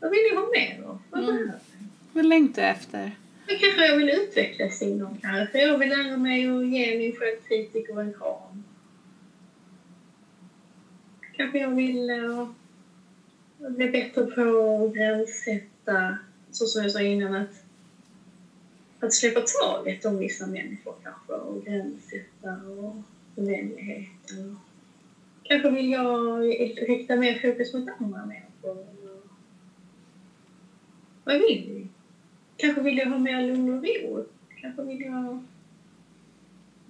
vad vill jag ha mer av? Vad mm. behöver jag? Vad längtar jag efter? Men kanske jag vill utvecklas inom kanske. Jag vill lära mig att ge min självkritiker en kram. Kanske jag vill uh, bli bättre på att gränssätta, så som jag sa innan, att, att släppa taget om vissa människor kanske och gränssätta och vänligheten. Kanske vill jag rikta mer fokus mot andra människor. Vad vill vi? Kanske vill jag ha mer lugn och ro. Kanske vill jag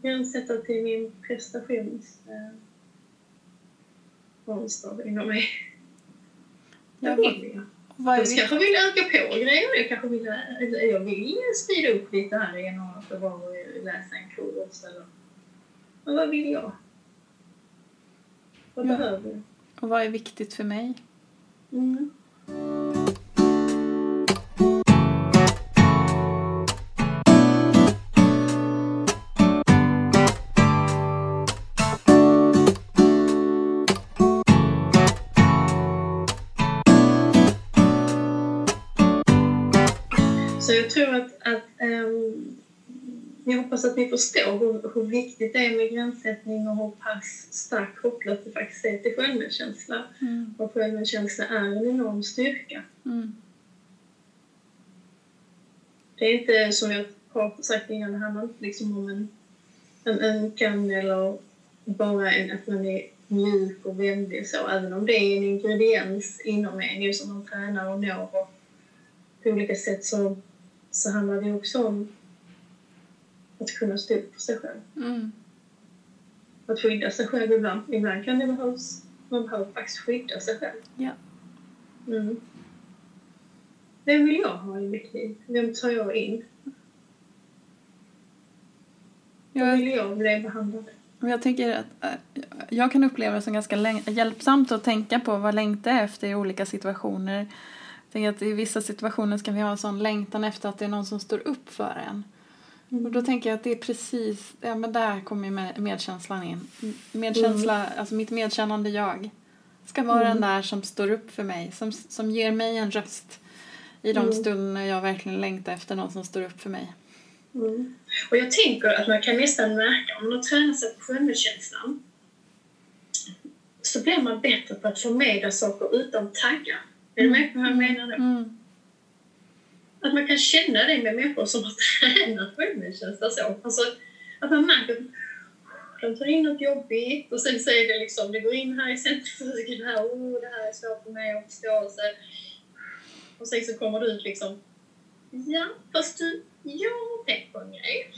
gränssätta till min prestations... Eh, monster inom mig. Ja, Jag vill Jag viktigt? kanske vill öka på grejer. Jag kanske vill, eller jag vill speeda upp lite här genom att bara läsa en kurs eller... Men vad vill jag? Vad Ja. behöver jag? Och vad är viktigt för mig? Mm. Tror att, att ehm, jag hoppas att ni förstår hur, hur viktigt det är med gränssättning och hur pass starkt kopplat det faktiskt är till självmedkänsla. Mm. Och självmedkänsla är en enorm styrka. Mm. Det är inte som jag har sagt innan, det handlar inte liksom om en, en önskan eller bara en, att man är mjuk och vänlig så, även om det är en ingrediens inom en ju som man tränar och når och på olika sätt så, så handlar det också om att kunna stå upp för sig själv. Mm. Att skydda sig själv ibland. Ibland kan det behövas, man behöver faktiskt skydda sig själv. Ja. Mm. Vem vill jag ha i mitt liv? Vem tar jag in? Jag, vill jag bli behandlad? jag tänker att äh, jag kan uppleva det som ganska hjälpsamt att tänka på vad längta är efter i olika situationer. Tänker att i vissa situationer ska vi ha en sån längtan efter att det är någon som står upp för en. Och då tänker jag att det är precis, ja men där kommer ju med, medkänslan in. Medkänsla, alltså mitt medkännande jag ska vara den där som står upp för mig, som, som ger mig en röst i de Mm. stunder jag verkligen längtar efter någon som står upp för mig. Mm. Och jag tänker att man kan nästan märka, om man har tränat sig på självmedkänslan så blir man bättre på att förmedla saker utan taggar. Är du med på vad jag menar nu? Mm. Att man kan känna det med människor som har tränat självmedkänsla så. Alltså, att man märker att de tar in något jobbigt och sen är det liksom, det går in här i centrifugen här, oh, det här är svårt för mig att förstå. Så, och sen så kommer det ut liksom, ja, fast du, jag har tänkt på en grej.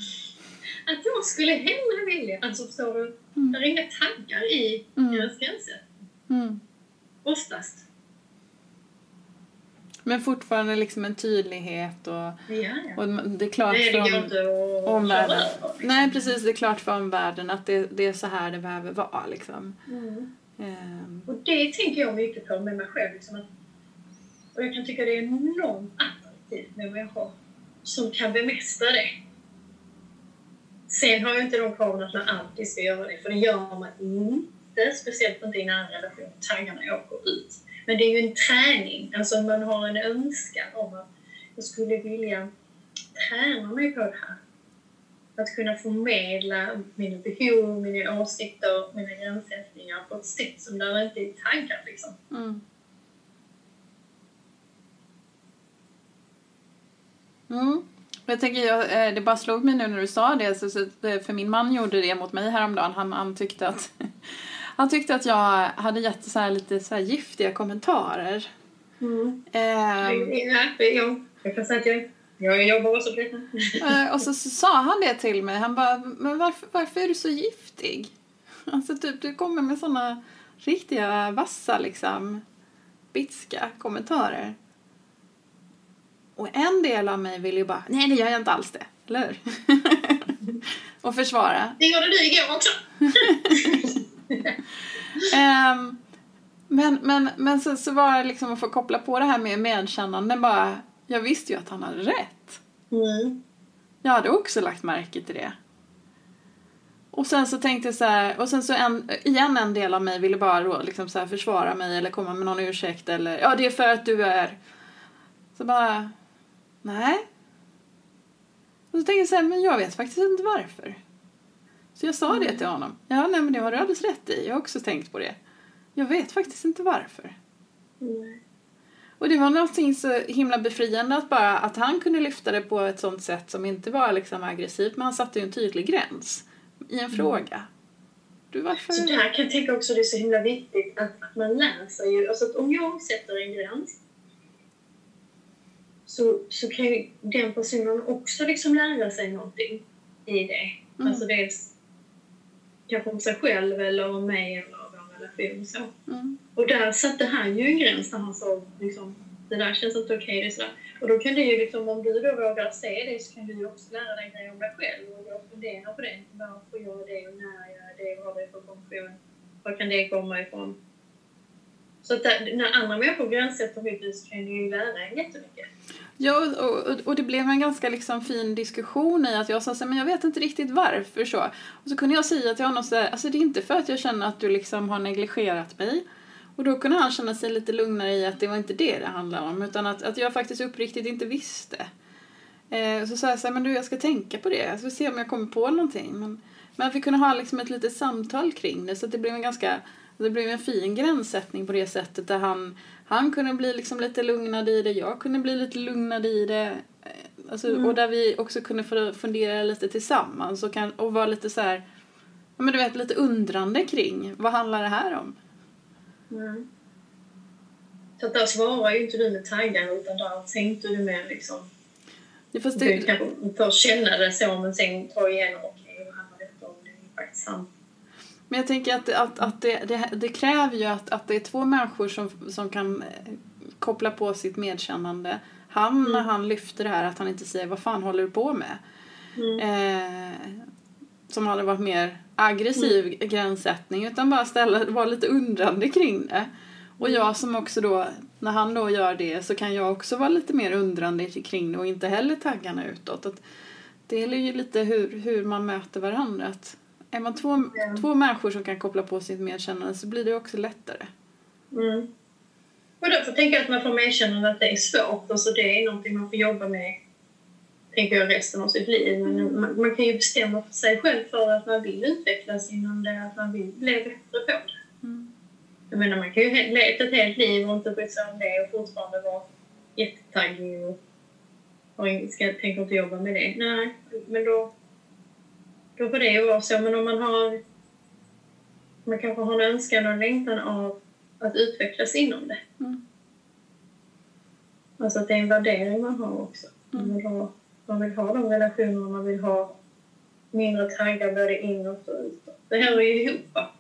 Att jag skulle hellre vilja, alltså förstår du, Mm. det är inga taggar i Mm. deras gränser. Mm. Oftast. Men fortfarande liksom en tydlighet och, Ja, ja. och det är klart Nej, det för om, omvärlden. liksom. Nej, precis. Det är klart för omvärlden att det, det är så här det behöver vara. Liksom. Mm. Ehm, Och det tänker jag mycket på med mig själv. Liksom att, och jag kan tycka det är enormt attraktivt med människor som kan bemästra det. Sen har jag inte de kraven att man alltid ska göra det, för det gör man inte, speciellt inte i nära relation. Tankarna åker ut. Men det är ju en träning, alltså man har en önskan om att jag skulle vilja träna mig på det här. Att kunna förmedla mina behov, mina åsikter, mina gränssättningar på ett sätt som där det inte är tankar liksom. mm. Mm. Jag tänker, jag, eh, det bara slog mig nu när du sa det, så, så, eh, för min man gjorde det mot mig häromdagen. Han, han, tyckte, att, han tyckte att jag hade gett så här lite så här giftiga kommentarer. Mm. Är jag. Jag kan säga att jag, jag jobbar också detta. Eh, och så, så sa han det till mig. Han bara, men varför, varför är du så giftig? Alltså typ, du kommer med såna riktiga vassa liksom, bitska kommentarer. Och en del av mig vill ju bara, nej det gör jag inte alls det, eller hur? och försvara. Det gjorde du igår också. Ehm, men men, men så, så var det liksom att få koppla på det här med medkännande bara, jag visste ju att han hade rätt. Mm. Jag hade också lagt märke till det. Och sen så tänkte jag så här, och sen så en, igen en del av mig ville bara då liksom så här försvara mig eller komma med någon ursäkt eller ja det är för att du är. Så bara, nej. Och så tänkte jag så här, men jag vet faktiskt inte varför. Så jag sa det till honom. Ja nej men det har du alldeles rätt i, jag har också tänkt på det. Jag vet faktiskt inte varför. Mm. Och det var någonting så himla befriande att bara att han kunde lyfta det på ett sånt sätt som inte var liksom aggressivt men han satte ju en tydlig gräns i en fråga. Du varför? Så där kan jag tänka också det är så himla viktigt att, att man lär sig ju. Alltså att om jag sätter en gräns så, så kan ju den personen också liksom lära sig någonting i det. Mm. Alltså dels kanske om sig själv eller om mig eller vår relation. Så. Mm. Och där satte han ju en gräns där han sa liksom, det där känns inte okej. är sådär. Och då kan det ju liksom, om du då vågar se det så kan du ju också lära dig grejer om dig själv. Och jag funderar på det. Varför gör jag det och när jag gör det? Vad har det för funktion? Var kan det komma ifrån? Så att där, när andra människor gränssätter mycket så kan du ju lära en jättemycket. Ja, och, och det blev en ganska liksom fin diskussion i att jag sa så här, men jag vet inte riktigt varför så. Och så kunde jag säga till honom så här, alltså det är inte för att jag känner att du liksom har negligerat mig. Och då kunde han känna sig lite lugnare i att det var inte det det handlade om, utan att, att jag faktiskt uppriktigt inte visste. Eh, så sa jag så här, men du jag ska tänka på det, jag ska se om jag kommer på någonting. Men, men att vi kunde ha liksom ett litet samtal kring det, så att det blev en ganska det blev en fin gränssättning på det sättet där han, han kunde bli liksom lite lugnad i det, jag kunde bli lite lugnad i det. Eh, Alltså, Mm. Och där vi också kunde fundera lite tillsammans och, kan, och vara lite så här, men du vet, lite undrande kring vad handlar det här om? Mm. Så att där svarar ju inte du med taggar utan där tänkte du mer liksom Ja, fast Du det, kanske först känna det så men sen ta igenom okej vad handlar detta om? Det är faktiskt sant. men jag tänker att, att, att det, det, det kräver ju att, att det är två människor som, som kan eh, koppla på sitt medkännande. Han, Mm. när han lyfter det här, att han inte säger vad fan håller du på med? Mm. Eh, som hade varit mer aggressiv gränssättning utan bara ställa, vara lite undrande kring det. Och jag som också då, när han då gör det så kan jag också vara lite mer undrande kring det och inte heller taggarna utåt. Att det är ju lite hur, hur man möter varandra. Att är man två, Ja. två människor som kan koppla på sitt medkännande så blir det också lättare. Mm. Och därför tänker jag att man får medkännande att det är svårt. Alltså det är någonting man får jobba med tänker jag resten av sitt liv. Men man, man kan ju bestämma för sig själv för att man vill utvecklas inom det, att man vill bli bättre på det. Mm. Jag menar man kan ju leva ett helt liv och inte bry sig om det och fortfarande vara jättetaggig och, och ska, tänker inte jobba med det. Nej, men då, då får det ju vara så. Men om man har man kanske har en önskan och en längtan av att utvecklas inom det. Mm. Alltså att det är en värdering man har också. Man vill ha, man vill ha de relationerna, man vill ha mindre taggar både inåt och utåt. Det är ju ihop. va?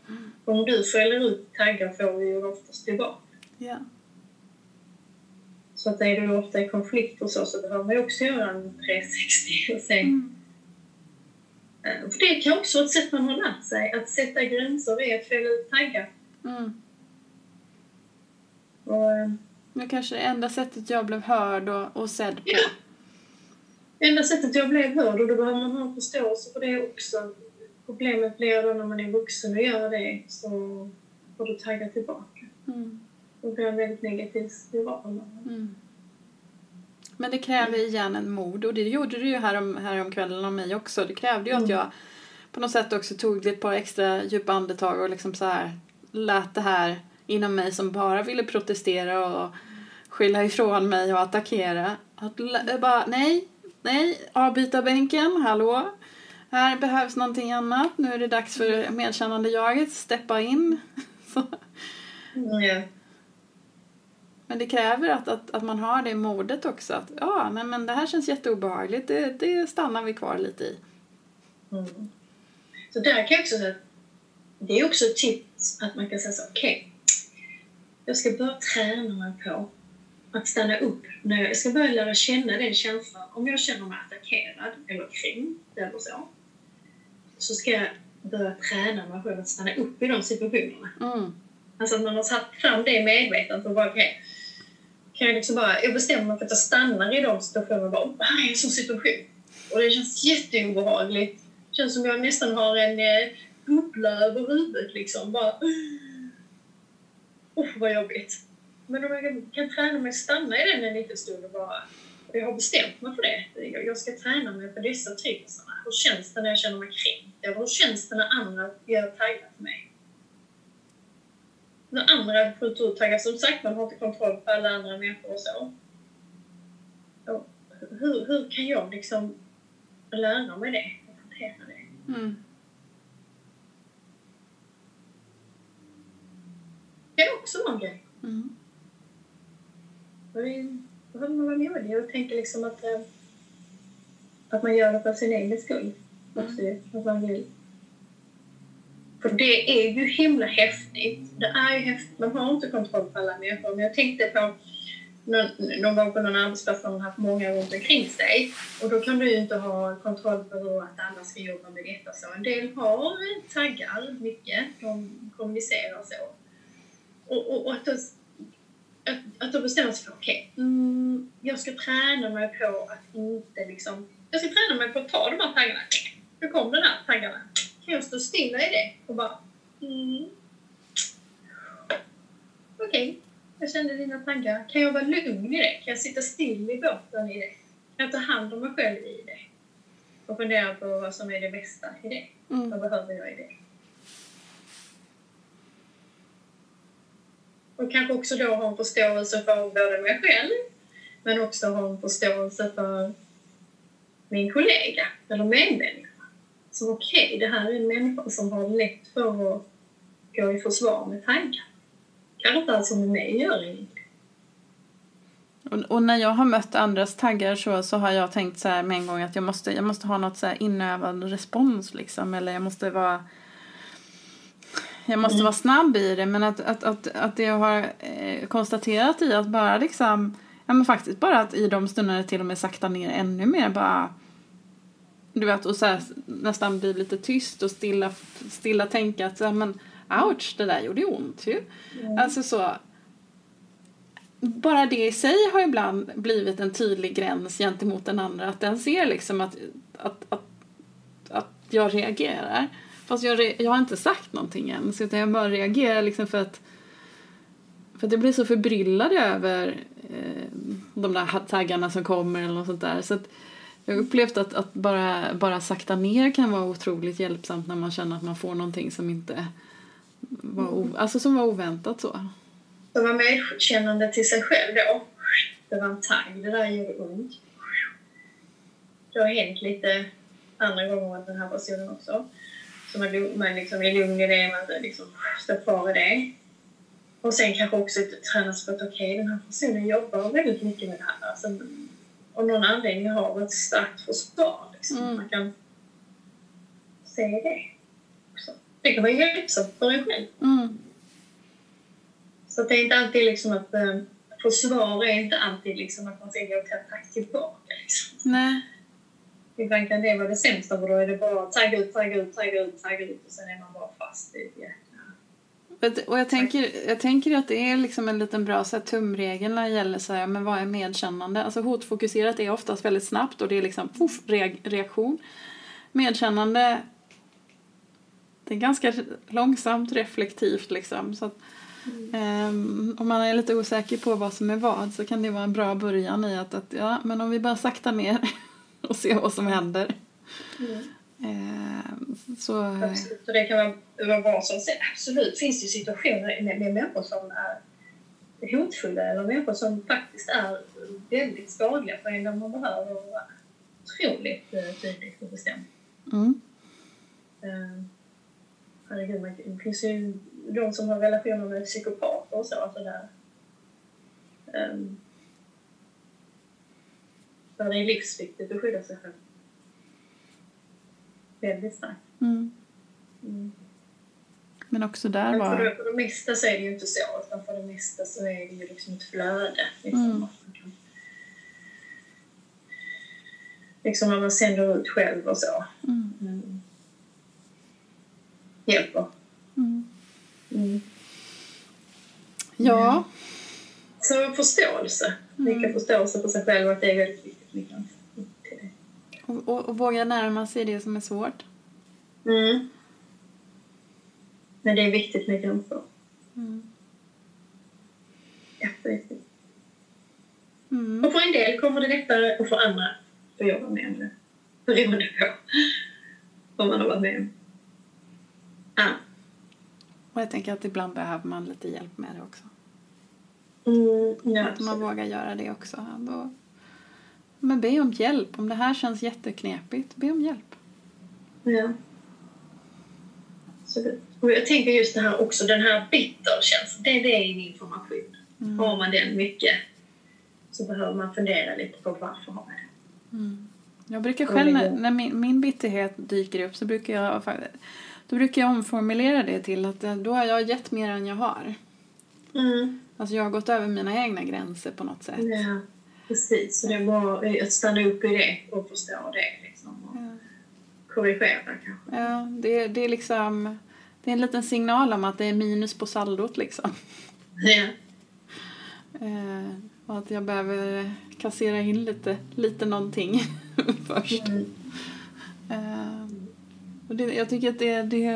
Om du fäller ut taggar får vi ju oftast tillbaka. Ja. Så att är du ofta i konflikt och så, så behöver man ju också göra en 360 och se. Mm. Eh, För det kan också vara ett sätt man har lärt sig. Att sätta gränser är att fälla ut taggar. Mm. Och, eh, Det kanske är det enda sättet jag blev hörd och, och sedd på. Ja. enda sättet jag blev hörd och då behöver man ha förståelse för det också. Problemet blir då när man är vuxen och gör det så får du tagga tillbaka. Mm. Då blir en väldigt negativ spiral. Mm. Men det kräver igen en mod och det gjorde det ju här om, här om kvällen om mig också. Det krävde ju att Mm. jag på något sätt också tog ett par extra djupa andetag och liksom så här lät det här inom mig som bara ville protestera och skylla ifrån mig och attackera. Att bara, nej, nej, avbyta bänken, hallå. Här behövs någonting annat. Nu är det dags för medkännande jaget, steppa in. Mm. Men det kräver att, att, att man har det modet också. Att ja, nej, men det här känns jätteobehagligt. Det, det stannar vi kvar lite i. Mm. Så där kan jag också säga det är också ett tips att man kan säga så okej, jag ska börja träna mig på att stanna upp. När jag, jag ska börja lära känna den känslan. Om jag känner mig attackerad eller kränkt eller så, så ska jag börja träna mig själv att stanna upp i de situationerna. Mm. Alltså att man har satt fram det medvetet och bara okej, kan jag liksom bara, jag bestämmer mig för att jag stannar i de situationerna och bara, det här är en sån situation. Och det känns jätteobehagligt. Det känns som jag nästan har en eh, bubbla över huvudet liksom. Bara, Usch vad jobbigt. Men om jag kan, kan träna mig att stanna i den en liten stund och bara, och jag har bestämt mig för det. Jag, jag ska träna mig på dessa triggersarna. Hur känns det när jag känner mig kränkt? Hur känns det när andra gör taggar för mig? När andra kulturtaggar, som sagt, man har inte kontroll på alla andra människor och så. Och hur, hur kan jag liksom lära mig det och hantera det? Mm. Det är också en grej. Mm. Och det behöver man vara modig och tänka liksom att, eh, att man gör det för sin egen skull. Också, ju. att man vill för det är ju himla häftigt. Det är ju häftigt. Man har inte kontroll på alla människor. Men jag tänkte på någon, någon gång på någon arbetsplats där man haft många runt omkring sig. Och då kan du ju inte ha kontroll på hur att alla ska jobba med detta. Så en del har eh, taggar mycket. De kommunicerar så. Och, och, och att, då, att, att då bestämma sig för okej, okay, mm, jag ska träna mig på att inte liksom... Jag ska träna mig på att ta de här taggarna. Nu kom den här taggarna. Kan jag stå stilla i det och bara... Mm. Okej, okay. jag kände dina tankar. Kan jag vara lugn i det? Kan jag sitta still i båten i det? Kan jag ta hand om mig själv i det? Och fundera på vad som är det bästa i det. Mm. Vad behöver jag i det? Och kanske också då ha en förståelse för både mig själv men också ha en förståelse för min kollega eller medmänniska. Så okej, okay, det här är en människa som har lätt för att gå i försvar med tankar. Kanske inte alls som med mig gör och, och, när jag har mött andras taggar så, så har jag tänkt så här med en gång att jag måste, jag måste ha något så här inövad respons liksom. Eller jag måste vara jag måste mm. vara snabb i det men att, att, att, att det jag har eh, konstaterat i att bara liksom ja men faktiskt bara att i de stunderna till och med sakta ner ännu mer bara du vet, och så här, nästan bli lite tyst och stilla, stilla tänka att men ouch, det där gjorde ont ju. Mm. Alltså så. Bara det i sig har ibland blivit en tydlig gräns gentemot den andra. Att den ser liksom att, att, att, att jag reagerar. Fast jag, jag har inte sagt någonting än. Så jag bara reagerar liksom för att för att jag blir så förbryllad över eh, de där taggarna som kommer eller något sånt där. Så att, jag har upplevt att, att bara, bara sakta ner kan vara otroligt hjälpsamt när man känner att man får någonting som inte var, o, alltså som var oväntat så. Så var medkännande till sig själv då. Det var en tagg, det där gjorde ont. Det har hänt lite andra gånger med den här personen också. Så man, man liksom är lugn i det, man liksom står kvar i det. Och sen kanske också tränas på att okej, okay, den här personen jobbar väldigt mycket med det här. Alltså, av någon anledning har ett starkt försvar. Liksom. Mm. Man kan se det också. Det kan vara hjälpsamt för en själv. Mm. Så det är inte alltid liksom att äh, försvar är inte alltid liksom att man ska gå till attack tillbaka. Liksom. Nej. Ibland kan det vara det sämsta för då är det bara tagga ut, tagga ut, tagga ut, tagga ut och sen är man bara fast i det. Och jag tänker, jag tänker att det är liksom en liten bra så här, tumregel när det gäller så här, men vad är medkännande. Alltså hotfokuserat är oftast väldigt snabbt och det är liksom puff, reaktion. Medkännande det är ganska långsamt, reflektivt liksom. Så att, mm. um, om man är lite osäker på vad som är vad så kan det vara en bra början i att, att ja, men om vi bara sakta ner och ser vad som händer. Mm. Eh, så... Absolut, och det kan vara vad som Absolut finns det situationer med, med människor som är hotfulla eller människor som faktiskt är väldigt skadliga för en där man behöver vara otroligt eh, tydlig och bestämd. Mm. Uh, herregud, det finns ju de som har relationer med psykopater och så. Alltså där, um, där det är livsviktigt att skydda sig själv väldigt starkt. Mm. Mm. Men också där var... För det, för det mesta så är det ju inte så, utan för det mesta så är det ju liksom ett flöde. Liksom, mm. liksom när man sänder ut själv och så. Mm. Mm. Hjälper. Mm. Mm. Ja. Så förståelse. Mm. förståelse för sig själv att det är väldigt viktigt. Mycket. Och, och, och våga närma sig det som är svårt. Mm. Men det är viktigt med kunskap. Mm. Jätteviktigt. Mm. Och för en del kommer det lättare och för andra får jobba med det. Beroende på vad man har varit med om. Ja. Och jag tänker att ibland behöver man lite hjälp med det också. Mm, ja, att man vågar göra det också. Då men be om hjälp. Om det här känns jätteknepigt, be om hjälp. Ja. Absolut. Och jag tänker just det här också, den här bitterkänslan, det, det är en information. Mm. Har man den mycket så behöver man fundera lite på varför har man det. Mm. Jag brukar själv, när, när min, min bitterhet dyker upp så brukar jag då brukar jag omformulera det till att eh, då har jag gett mer än jag har. Mm. Alltså jag har gått över mina egna gränser på något sätt. Ja, precis. Så det är bara att stanna upp i det och förstå det. Liksom, och Ja. korrigera kanske. Ja, det, det är liksom det är en liten signal om att det är minus på saldot liksom. Ja. Eh, och att jag behöver kassera in lite, lite någonting först. Mm. Eh, och det, jag tycker att det, det,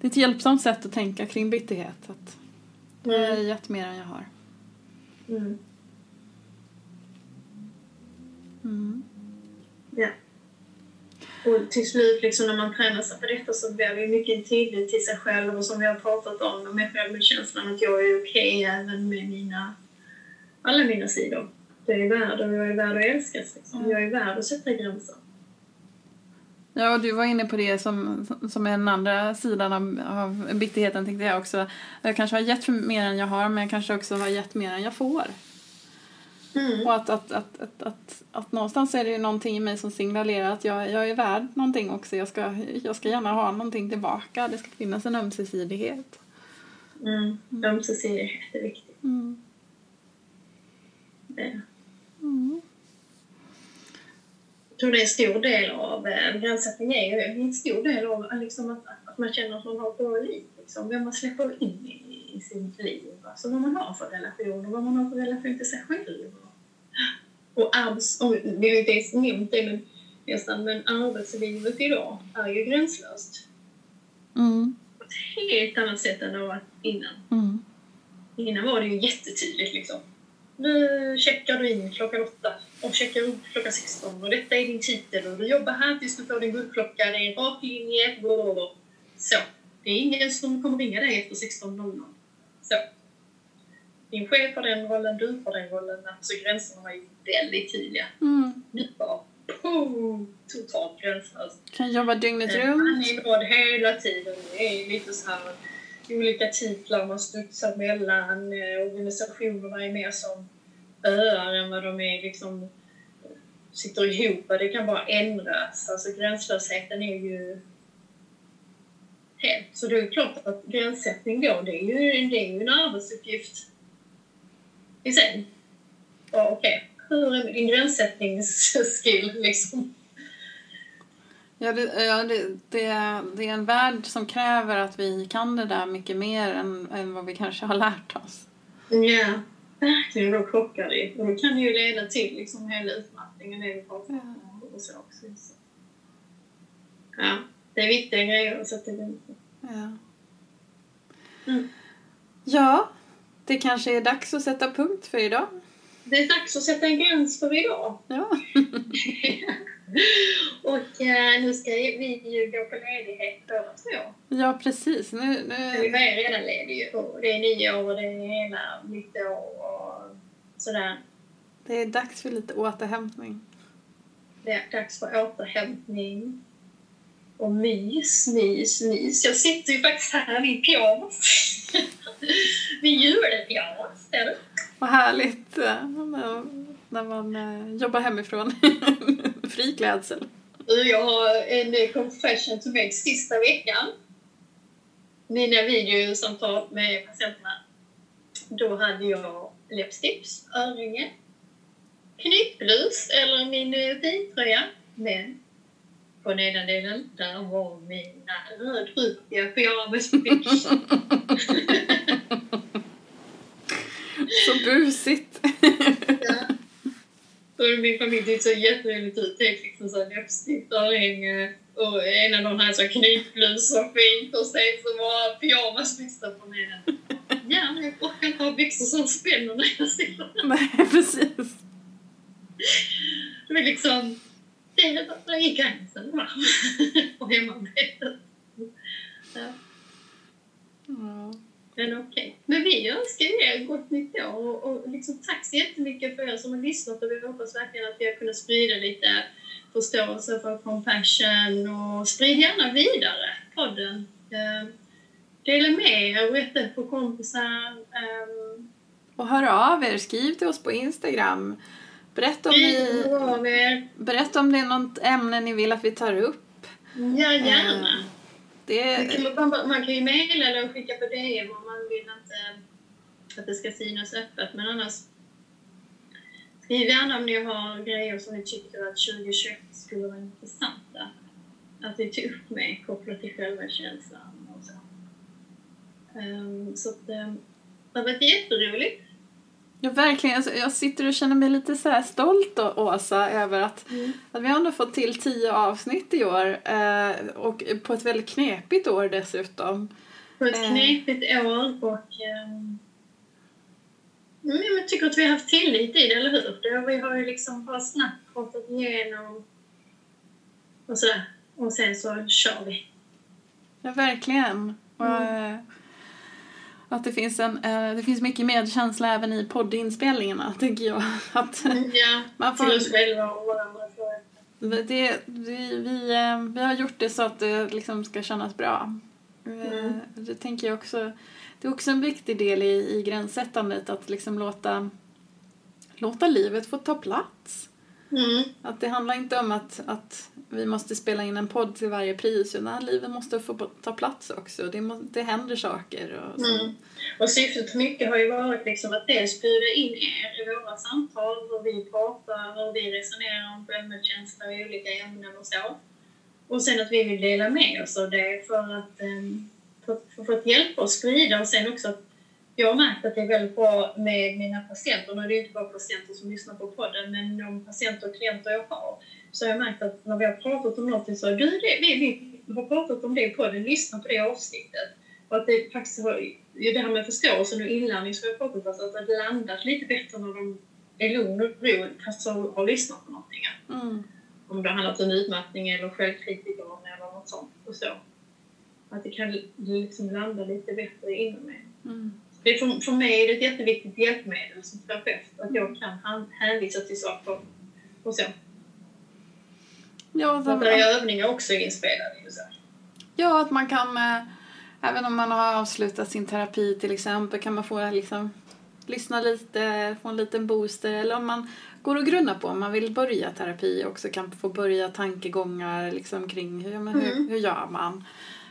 det är ett hjälpsamt sätt att tänka kring bitterhet. Att jag har Mm. gett mer än jag har. Mm. Mm. Ja. Och till slut, liksom, när man tränar sig på detta så blir det mycket tillit till sig själv och som vi har pratat om, med självkänslan att jag är okej även med mina, alla mina sidor. Jag är värd och jag är värd att älskas. Liksom. Mm. Jag är värd att sätta gränser. Ja, och du var inne på det som, som är den andra sidan av, av bitterheten tänkte jag också. Jag kanske har gett mer än jag har men jag kanske också har gett mer än jag får. Mm. Och att, att, att, att, att, att någonstans är det ju någonting i mig som signalerar att jag, jag är värd någonting också. Jag ska, jag ska gärna ha någonting tillbaka. Det ska finnas en ömsesidighet. Mm. Ömsesidighet är viktigt. Mm. Det. Mm. Jag tror det är en stor del av eh, gränssättning är ju en stor del av eh, liksom, att, att man känner att man har bra liv. Liksom, vem man släpper in i, i sitt liv. Alltså vad man har för relation och vad man har för relation till sig själv. Och arbets... Och har ju inte ens nämnt det men, nästan, men arbetslivet idag är ju gränslöst. Mm. På ett helt annat sätt än det var innan. Mm. Innan var det ju jättetydligt liksom. Nu checkar du in klockan åtta och checkar upp klockan 16 och detta är din titel och du jobbar här tills du får din guldklocka. Det är en rak linje. Blablabla. Så. Det är ingen som kommer ringa dig efter 16.00. Så. Din chef har den rollen, du har den rollen. Alltså gränserna var ju väldigt tydliga. Mm. Nu pow, totalt gränslöst. Kan jobba dygnet runt. är glad hela tiden. Det är lite så här olika titlar man studsar mellan. Eh, Organisationerna är mer som öar än vad de är liksom sitter ihop. Det kan bara ändras. Alltså gränslösheten är ju helt. Så det är klart att gränssättning då, det är ju, det är ju en arbetsuppgift i. Ja, Okej, hur är din gränssättningsskill liksom? Ja, det, ja det, det, det är en värld som kräver att vi kan det där mycket mer än, än vad vi kanske har lärt oss. Ja, verkligen. Då krockar det. Och då kan det ju leda till liksom hela utmattningen, det vi pratar om. Och så också. Så. Ja, det är viktiga grejer att sätta gränser. Ja. Mm. ja, det kanske är dags att sätta punkt för idag. Det är dags att sätta en gräns för idag. Ja. och eh, nu ska vi ju gå på ledighet båda två. Ja, precis. Nu, Men Vi nu, är redan lediga. Det är nyår och det är hela nytt år och sådär. det är dags för lite återhämtning. Det är dags för återhämtning. Och mys, mys, mys. Jag sitter ju faktiskt här i pyjamas. Min julpyjamas, ser du? Vad härligt eh, när- man eh, jobbar hemifrån. Fri klädsel. Jag har en confession to make sista veckan. Mina videosamtal med patienterna. Då hade jag läppstips, örhänge, knytblus eller min eh, fintröja. Men på nederdelen, där var mina rödrupiga pyjamasbyxor. Så busigt. Ja. Och min familj tyckte så jätteroligt ut. Det liksom så läppstift, örhänge och en av de här så knytblus och fint och sen så var pyjamasbyxor på mig. Ja, men jag orkar inte ha byxor som spänner när jag sitter Nej, precis. Det var liksom... Det gick gränsen va? På hemarbetet. Ja, Ja. men okej. Men vi önskar er gott nytt år och, och liksom tack så jättemycket för er som har lyssnat och vi hoppas verkligen att vi har kunnat sprida lite förståelse för compassion och sprid gärna vidare podden. Eh, dela med er, berätta på kompisar. Eh, Och hör av er, skriv till oss på Instagram. Berätta om, ni, er. berätta om det är något ämne ni vill att vi tar upp. Ja, gärna. Det, Man, man, kan ju mejla eller skicka på DM om man vill inte att det ska synas öppet, men annars skriv gärna om ni har grejer som ni tycker att 2021 skulle vara intressanta. Att vi tog upp med kopplat till självkänslan och så. Um, så att, um, det har varit jätteroligt. Ja, verkligen. Alltså, jag sitter och känner mig lite så här stolt, då, Åsa, över att, Mm. att vi har ändå fått till tio avsnitt i år. Eh, och på ett väldigt knepigt år dessutom. På ett Eh. knepigt år och mm, jag tycker att vi har haft tillit i det, eller hur? Vi har ju liksom bara snabbt pratat igenom och sådär. Och sen så kör vi. Ja, verkligen. Och, eh, att det finns, en, eh, det finns mycket medkänsla även i poddinspelningarna, tycker jag. Att, Ja, man får, till oss själva och varandra. Det, vi, vi, eh, vi har gjort det så att det liksom ska kännas bra. Eh, Mm. Det tänker jag också. Det är också en viktig del i, i gränssättandet att liksom låta, låta livet få ta plats. Mm. Att det handlar inte om att, att vi måste spela in en podd till varje pris utan livet måste få ta plats också. Det, må, det händer saker. Och så. Mm. Och syftet mycket har ju varit liksom att dels bjuda in er i våra samtal, hur vi pratar, hur vi resonerar om självmedkänsla och olika ämnen och så. Och sen att vi vill dela med oss av det för att, ehm, få för, för, att hjälpa oss sprida och sen också att jag har märkt att det är väldigt bra med mina patienter, nu är det ju inte bara patienter som lyssnar på podden, men de patienter och klienter jag har, så har jag märkt att när vi har pratat om något så du, det, vi, vi har pratat om det i podden, lyssna på det avsnittet. Och att det faktiskt har, det här med förståelsen och inlärning som vi har pratat om, att det har landat lite bättre när de är lugn och ro, fast så har lyssnat på någonting. Mm. Om det har handlat om utmattning eller självkritiker eller något sånt. Och så. Att det kan liksom landa lite bättre inom mig. Mm. Det är för, för mig är det ett jätteviktigt hjälpmedel som terapeut, att jag kan hänvisa till saker och så. Ja, Så det är övningar också inspelade. Så. ja, att man kan, eh, även om man har avslutat sin terapi till exempel, kan man få liksom lyssna lite, få en liten booster eller om man går och grunnar på om man vill börja terapi också kan få börja tankegångar liksom kring hur, men hur, Mm. hur gör man?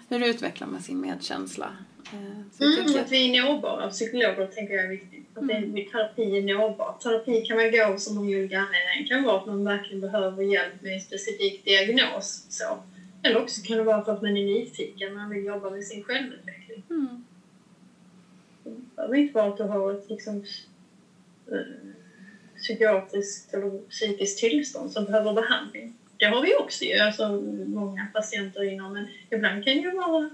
Hur utvecklar man sin medkänsla? Eh, Så jag Mm, tycker att vi är nåbara. Psykologer tänker jag är viktigt. Att det, Mm. terapi är nåbar. Terapi kan man gå som de gjorde anledningen kan vara att man verkligen behöver hjälp med en specifik diagnos. Så. Eller också kan det vara för att man är nyfiken, man vill jobba med sin självutveckling. mm. Det behöver inte vara att du har ett liksom, eh, psykiatriskt eller psykiskt tillstånd som behöver behandling. Det har vi också ju, alltså många patienter inom, men ibland kan det ju vara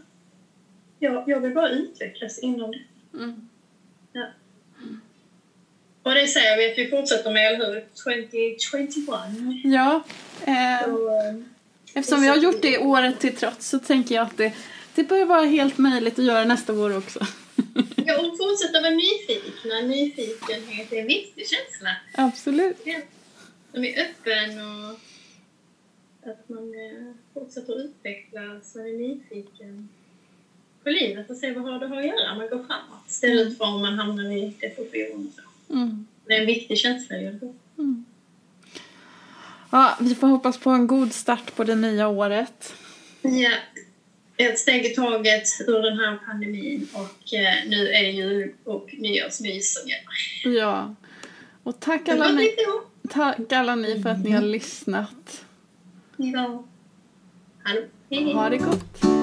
jag, jag vill bara utvecklas inom det. Mm. Och det säger vi att vi fortsätter med, eller hur? 2021. Ja, eh, Så, eh, eftersom vi har gjort det året till trots så tänker jag att det, det bör vara helt möjligt att göra nästa år också. ja, och fortsätta vara nyfikna. Nyfikenhet är en viktig känsla. Absolut. Ja. Man är öppen och att man eh, fortsätter utvecklas, man är nyfiken på livet och ser vad har det har att göra. Man går framåt istället för om man hamnar i depression och så. Mm. Det är en viktig känsla ju. Mm. Ja, vi får hoppas på en god start på det nya året. Ja, ett steg i taget ur den här pandemin och eh, nu är det jul och nyårsmys som gäller. Ja. Och tack alla ni, tack alla ni för att ni har lyssnat. Ja. Hallå. Hej, hej. Ha det gott.